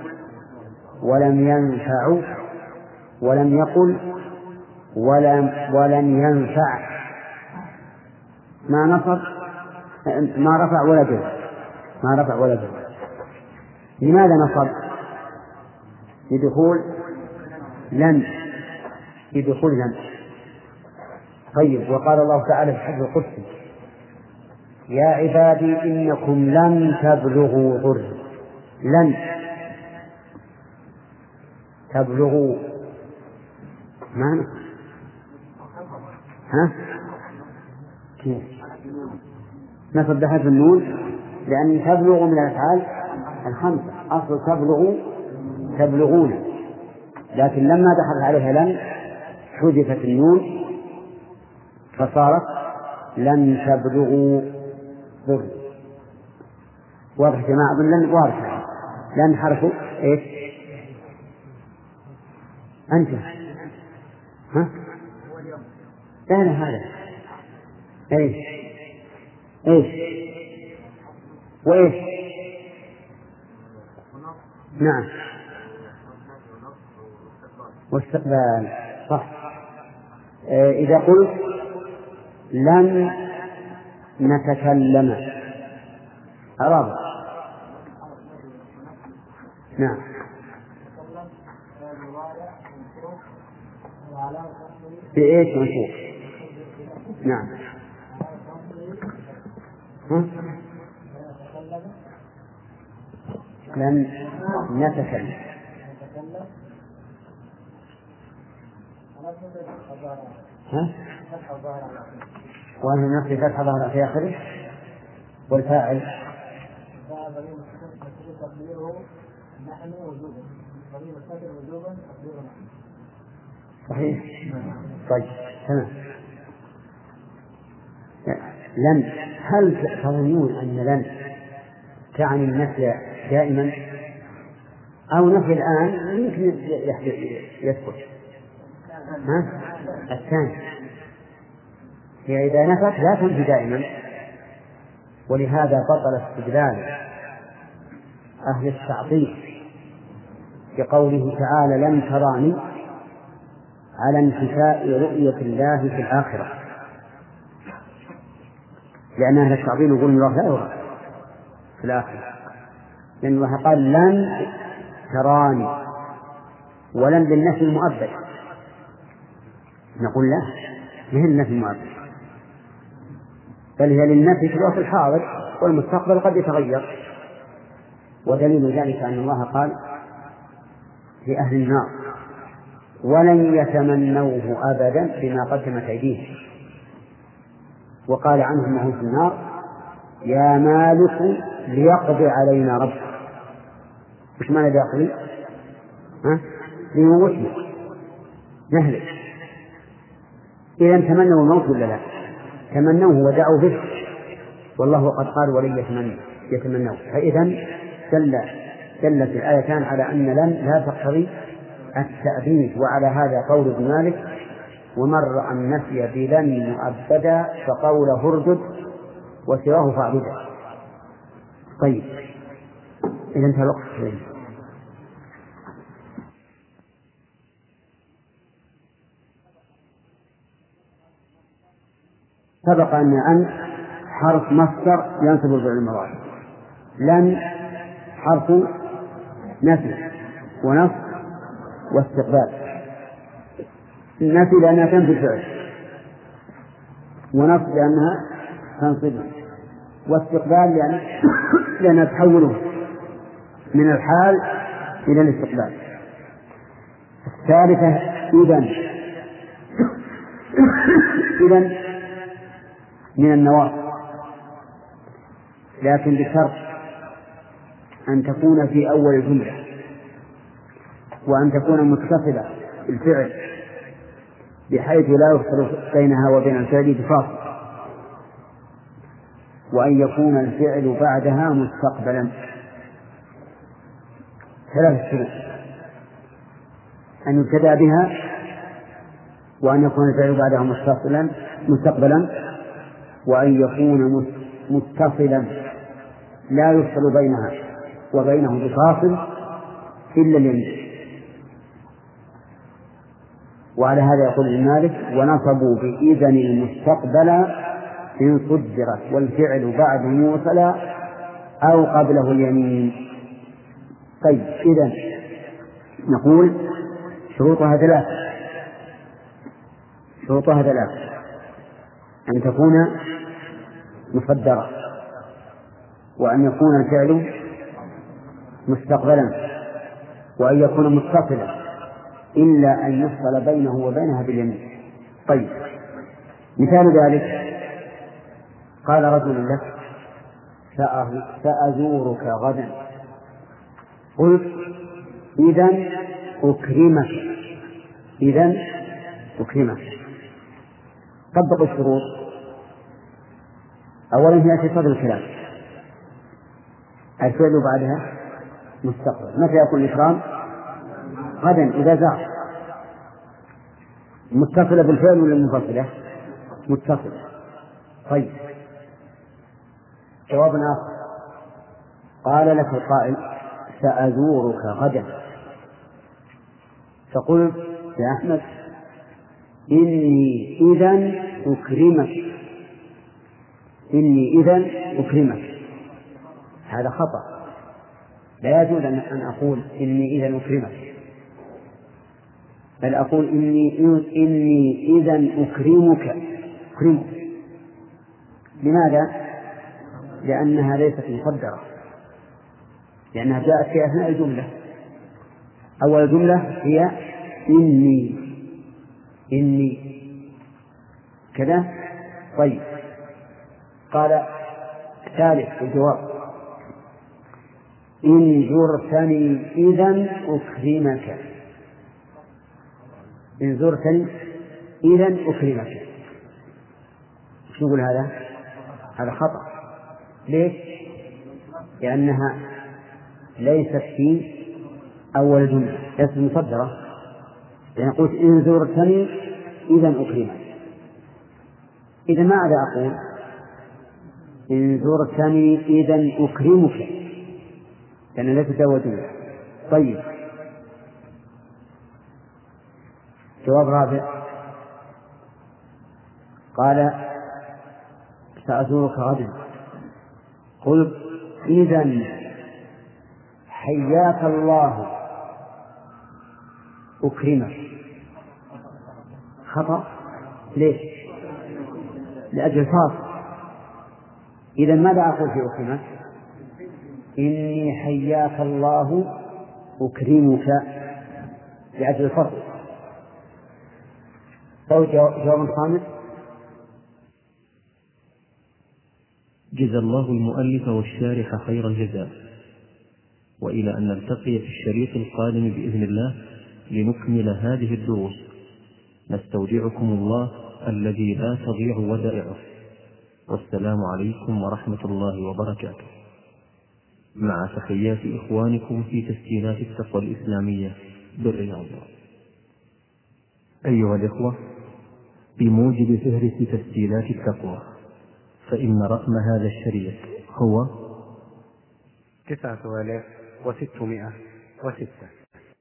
ولم ينفع ولم يقل ولم ولن ينفع. ما نصب ما رفع ولا جر ما رفع ولا جر لماذا نصب لدخول لن لدخول لن طيب وقال الله تعالى في الحج القدسي يا عبادي إنكم لن تبلغوا ضر. لن تبلغوا. معنى؟ ها؟ كيف؟ نصب بحذف النون؟ لأن تبلغ من الأفعال الخمسة. أصل تبلغ تبلغون. لكن لما دخلت عليها لن حذفت النون فصارت لن تبلغوا ضر واضح يا جماعة لن واضح لن حرف إيش؟ أنت ها؟ لا لا هذا إيش؟ إيش؟ وإيش؟ نعم واستقبال صح إذا قلت لن نتكلم. أراد. نعم. بإيش منصوب نعم؟ لن نتكلم. ها؟ وأنه نفي فتح ظهر في آخره. والفاعل صحيح. طيب تمام. لن هل تظنون أن لن تعني النفي دائما؟ أو نفي الآن يمكن يثبت ها؟ الثاني. هي إذا نفت لا تنفي دائما ولهذا بطل استدلال أهل التعطيل بقوله تعالى لن تراني على انتفاء رؤية الله في الآخرة. لأن أهل التعظيم يقولون الله لا يرى في الآخرة. لأن الله قال لن تراني ولن بالنفي المؤبد. نقول لا ما هي النفي المؤبد بل هي للنفي في الوقت الحاضر والمستقبل قد يتغير. ودليل ذلك أن الله قال لأهل النار ولن يتمنوه أبدا بما قدمت أيديهم. وقال عنهم وهم في النار يا مالك ليقضي علينا ربك. وش معنى ليقضي؟ ها؟ ليموتنا. نهلك إذا تمنوا الموت ولا لا؟ تمنوه ودعوا به. والله قد قال ولن يتمنوا يتمنوه. فإذا دل دلت الآيتان على أن لن لا تقتضي التأبيد. وعلى هذا قول ابن مالك ومن رأى النفي بلن مؤبدا فقوله اردد وسواه فاعبدا طيب إذا انتهى الوقت سبق أن أن حرف مصدر ينصب الفعل المضارع لن حرف نفي ونصب واستقبال. النفي لأنها تنفي الفعل. ونصب لأنها تنصبه واستقبال لأن لأنها تحوله من الحال إلى الاستقبال. الثالثة إذا إذا من النواصب لكن بشرط أن تكون في أول الجملة وأن تكون متصلة بالفعل بحيث لا يفصل بينها وبين الفعل بفاصل. وأن يكون الفعل بعدها مستقبلا. ثلاث شروط. أن يبتدأ بها وأن يكون الفعل بعدها مستقبلا مستقبلا. وأن يكون متصلا. لا يفصل بينها وبينه بفاصل إلا اليمين. وعلى هذا يقول ابن مالك ونصبوا بإذن المستقبل إن صدرت والفعل بعد موصلا أو قبله اليمين. طيب إذا نقول شروطها ثلاثة شروطها ثلاثة أن تكون مصدرة. وأن يكون الفعل مستقبلا وأن يكون متصلا إلا أن يفصل بينه وبينها باليمين. طيب. مثال ذلك قال رجل لك سأزورك غدا. قلت إذا أكرمك. إذا أكرمك. طبق الشروط. أولا هي في صدر الكلام الفعل بعدها مستقبل. متى يكون الإكرام؟ غدا إذا زار. متصلة بالفعل ولا منفصلة؟ متصلة. طيب. جواب آخر. قال لك القائل سأزورك غدا. فقلت يا أحمد إني إذا أكرمك. إني إذا أكرمك. هذا خطأ. لا يجوز أن أقول إني إذا أكرمك. بل أقول إني إني إذا أكرمك. أكرمك لماذا؟ لأنها ليست مقدرة. لأنها جاءت في أثناء الجملة. أول جملة هي إني. إني. كذا؟ طيب. قال ثالث الجواب إن زرتني إذا أكرمك إن زرتني إذا أكرمك شو نقول هذا؟ هذا خطأ ليش؟ لأنها ليست في أول جملة ليست مصدرة لأن قلت إن زرتني إذا أكرمك إذا ماذا أقول؟ إن زرتني إذا أكرمك. لأن أول جملة طيب. جواب رابع. قال سأزورك غدا. قل إذا حياك الله. أكرمك. خطأ؟ ليش؟ لأجل الفاصل إذا ماذا أقول في أكرمك؟ إني حياك الله أكرمك لأجل الفصل أو جواب خامس جزا الله المؤلف والشارح خير الجزاء. وإلى أن نلتقي في الشريط القادم بإذن الله لنكمل هذه الدروس. نستودعكم الله الذي لا تضيع ودائعه. والسلام عليكم ورحمة الله وبركاته. مع تحيات إخوانكم في تسجيلات التقوى الإسلامية بالرياض. أيها الإخوة بموجب فهرس تسجيلات التقوى فإن رقم هذا الشريط هو تسعة آلاف وستمائة وستة.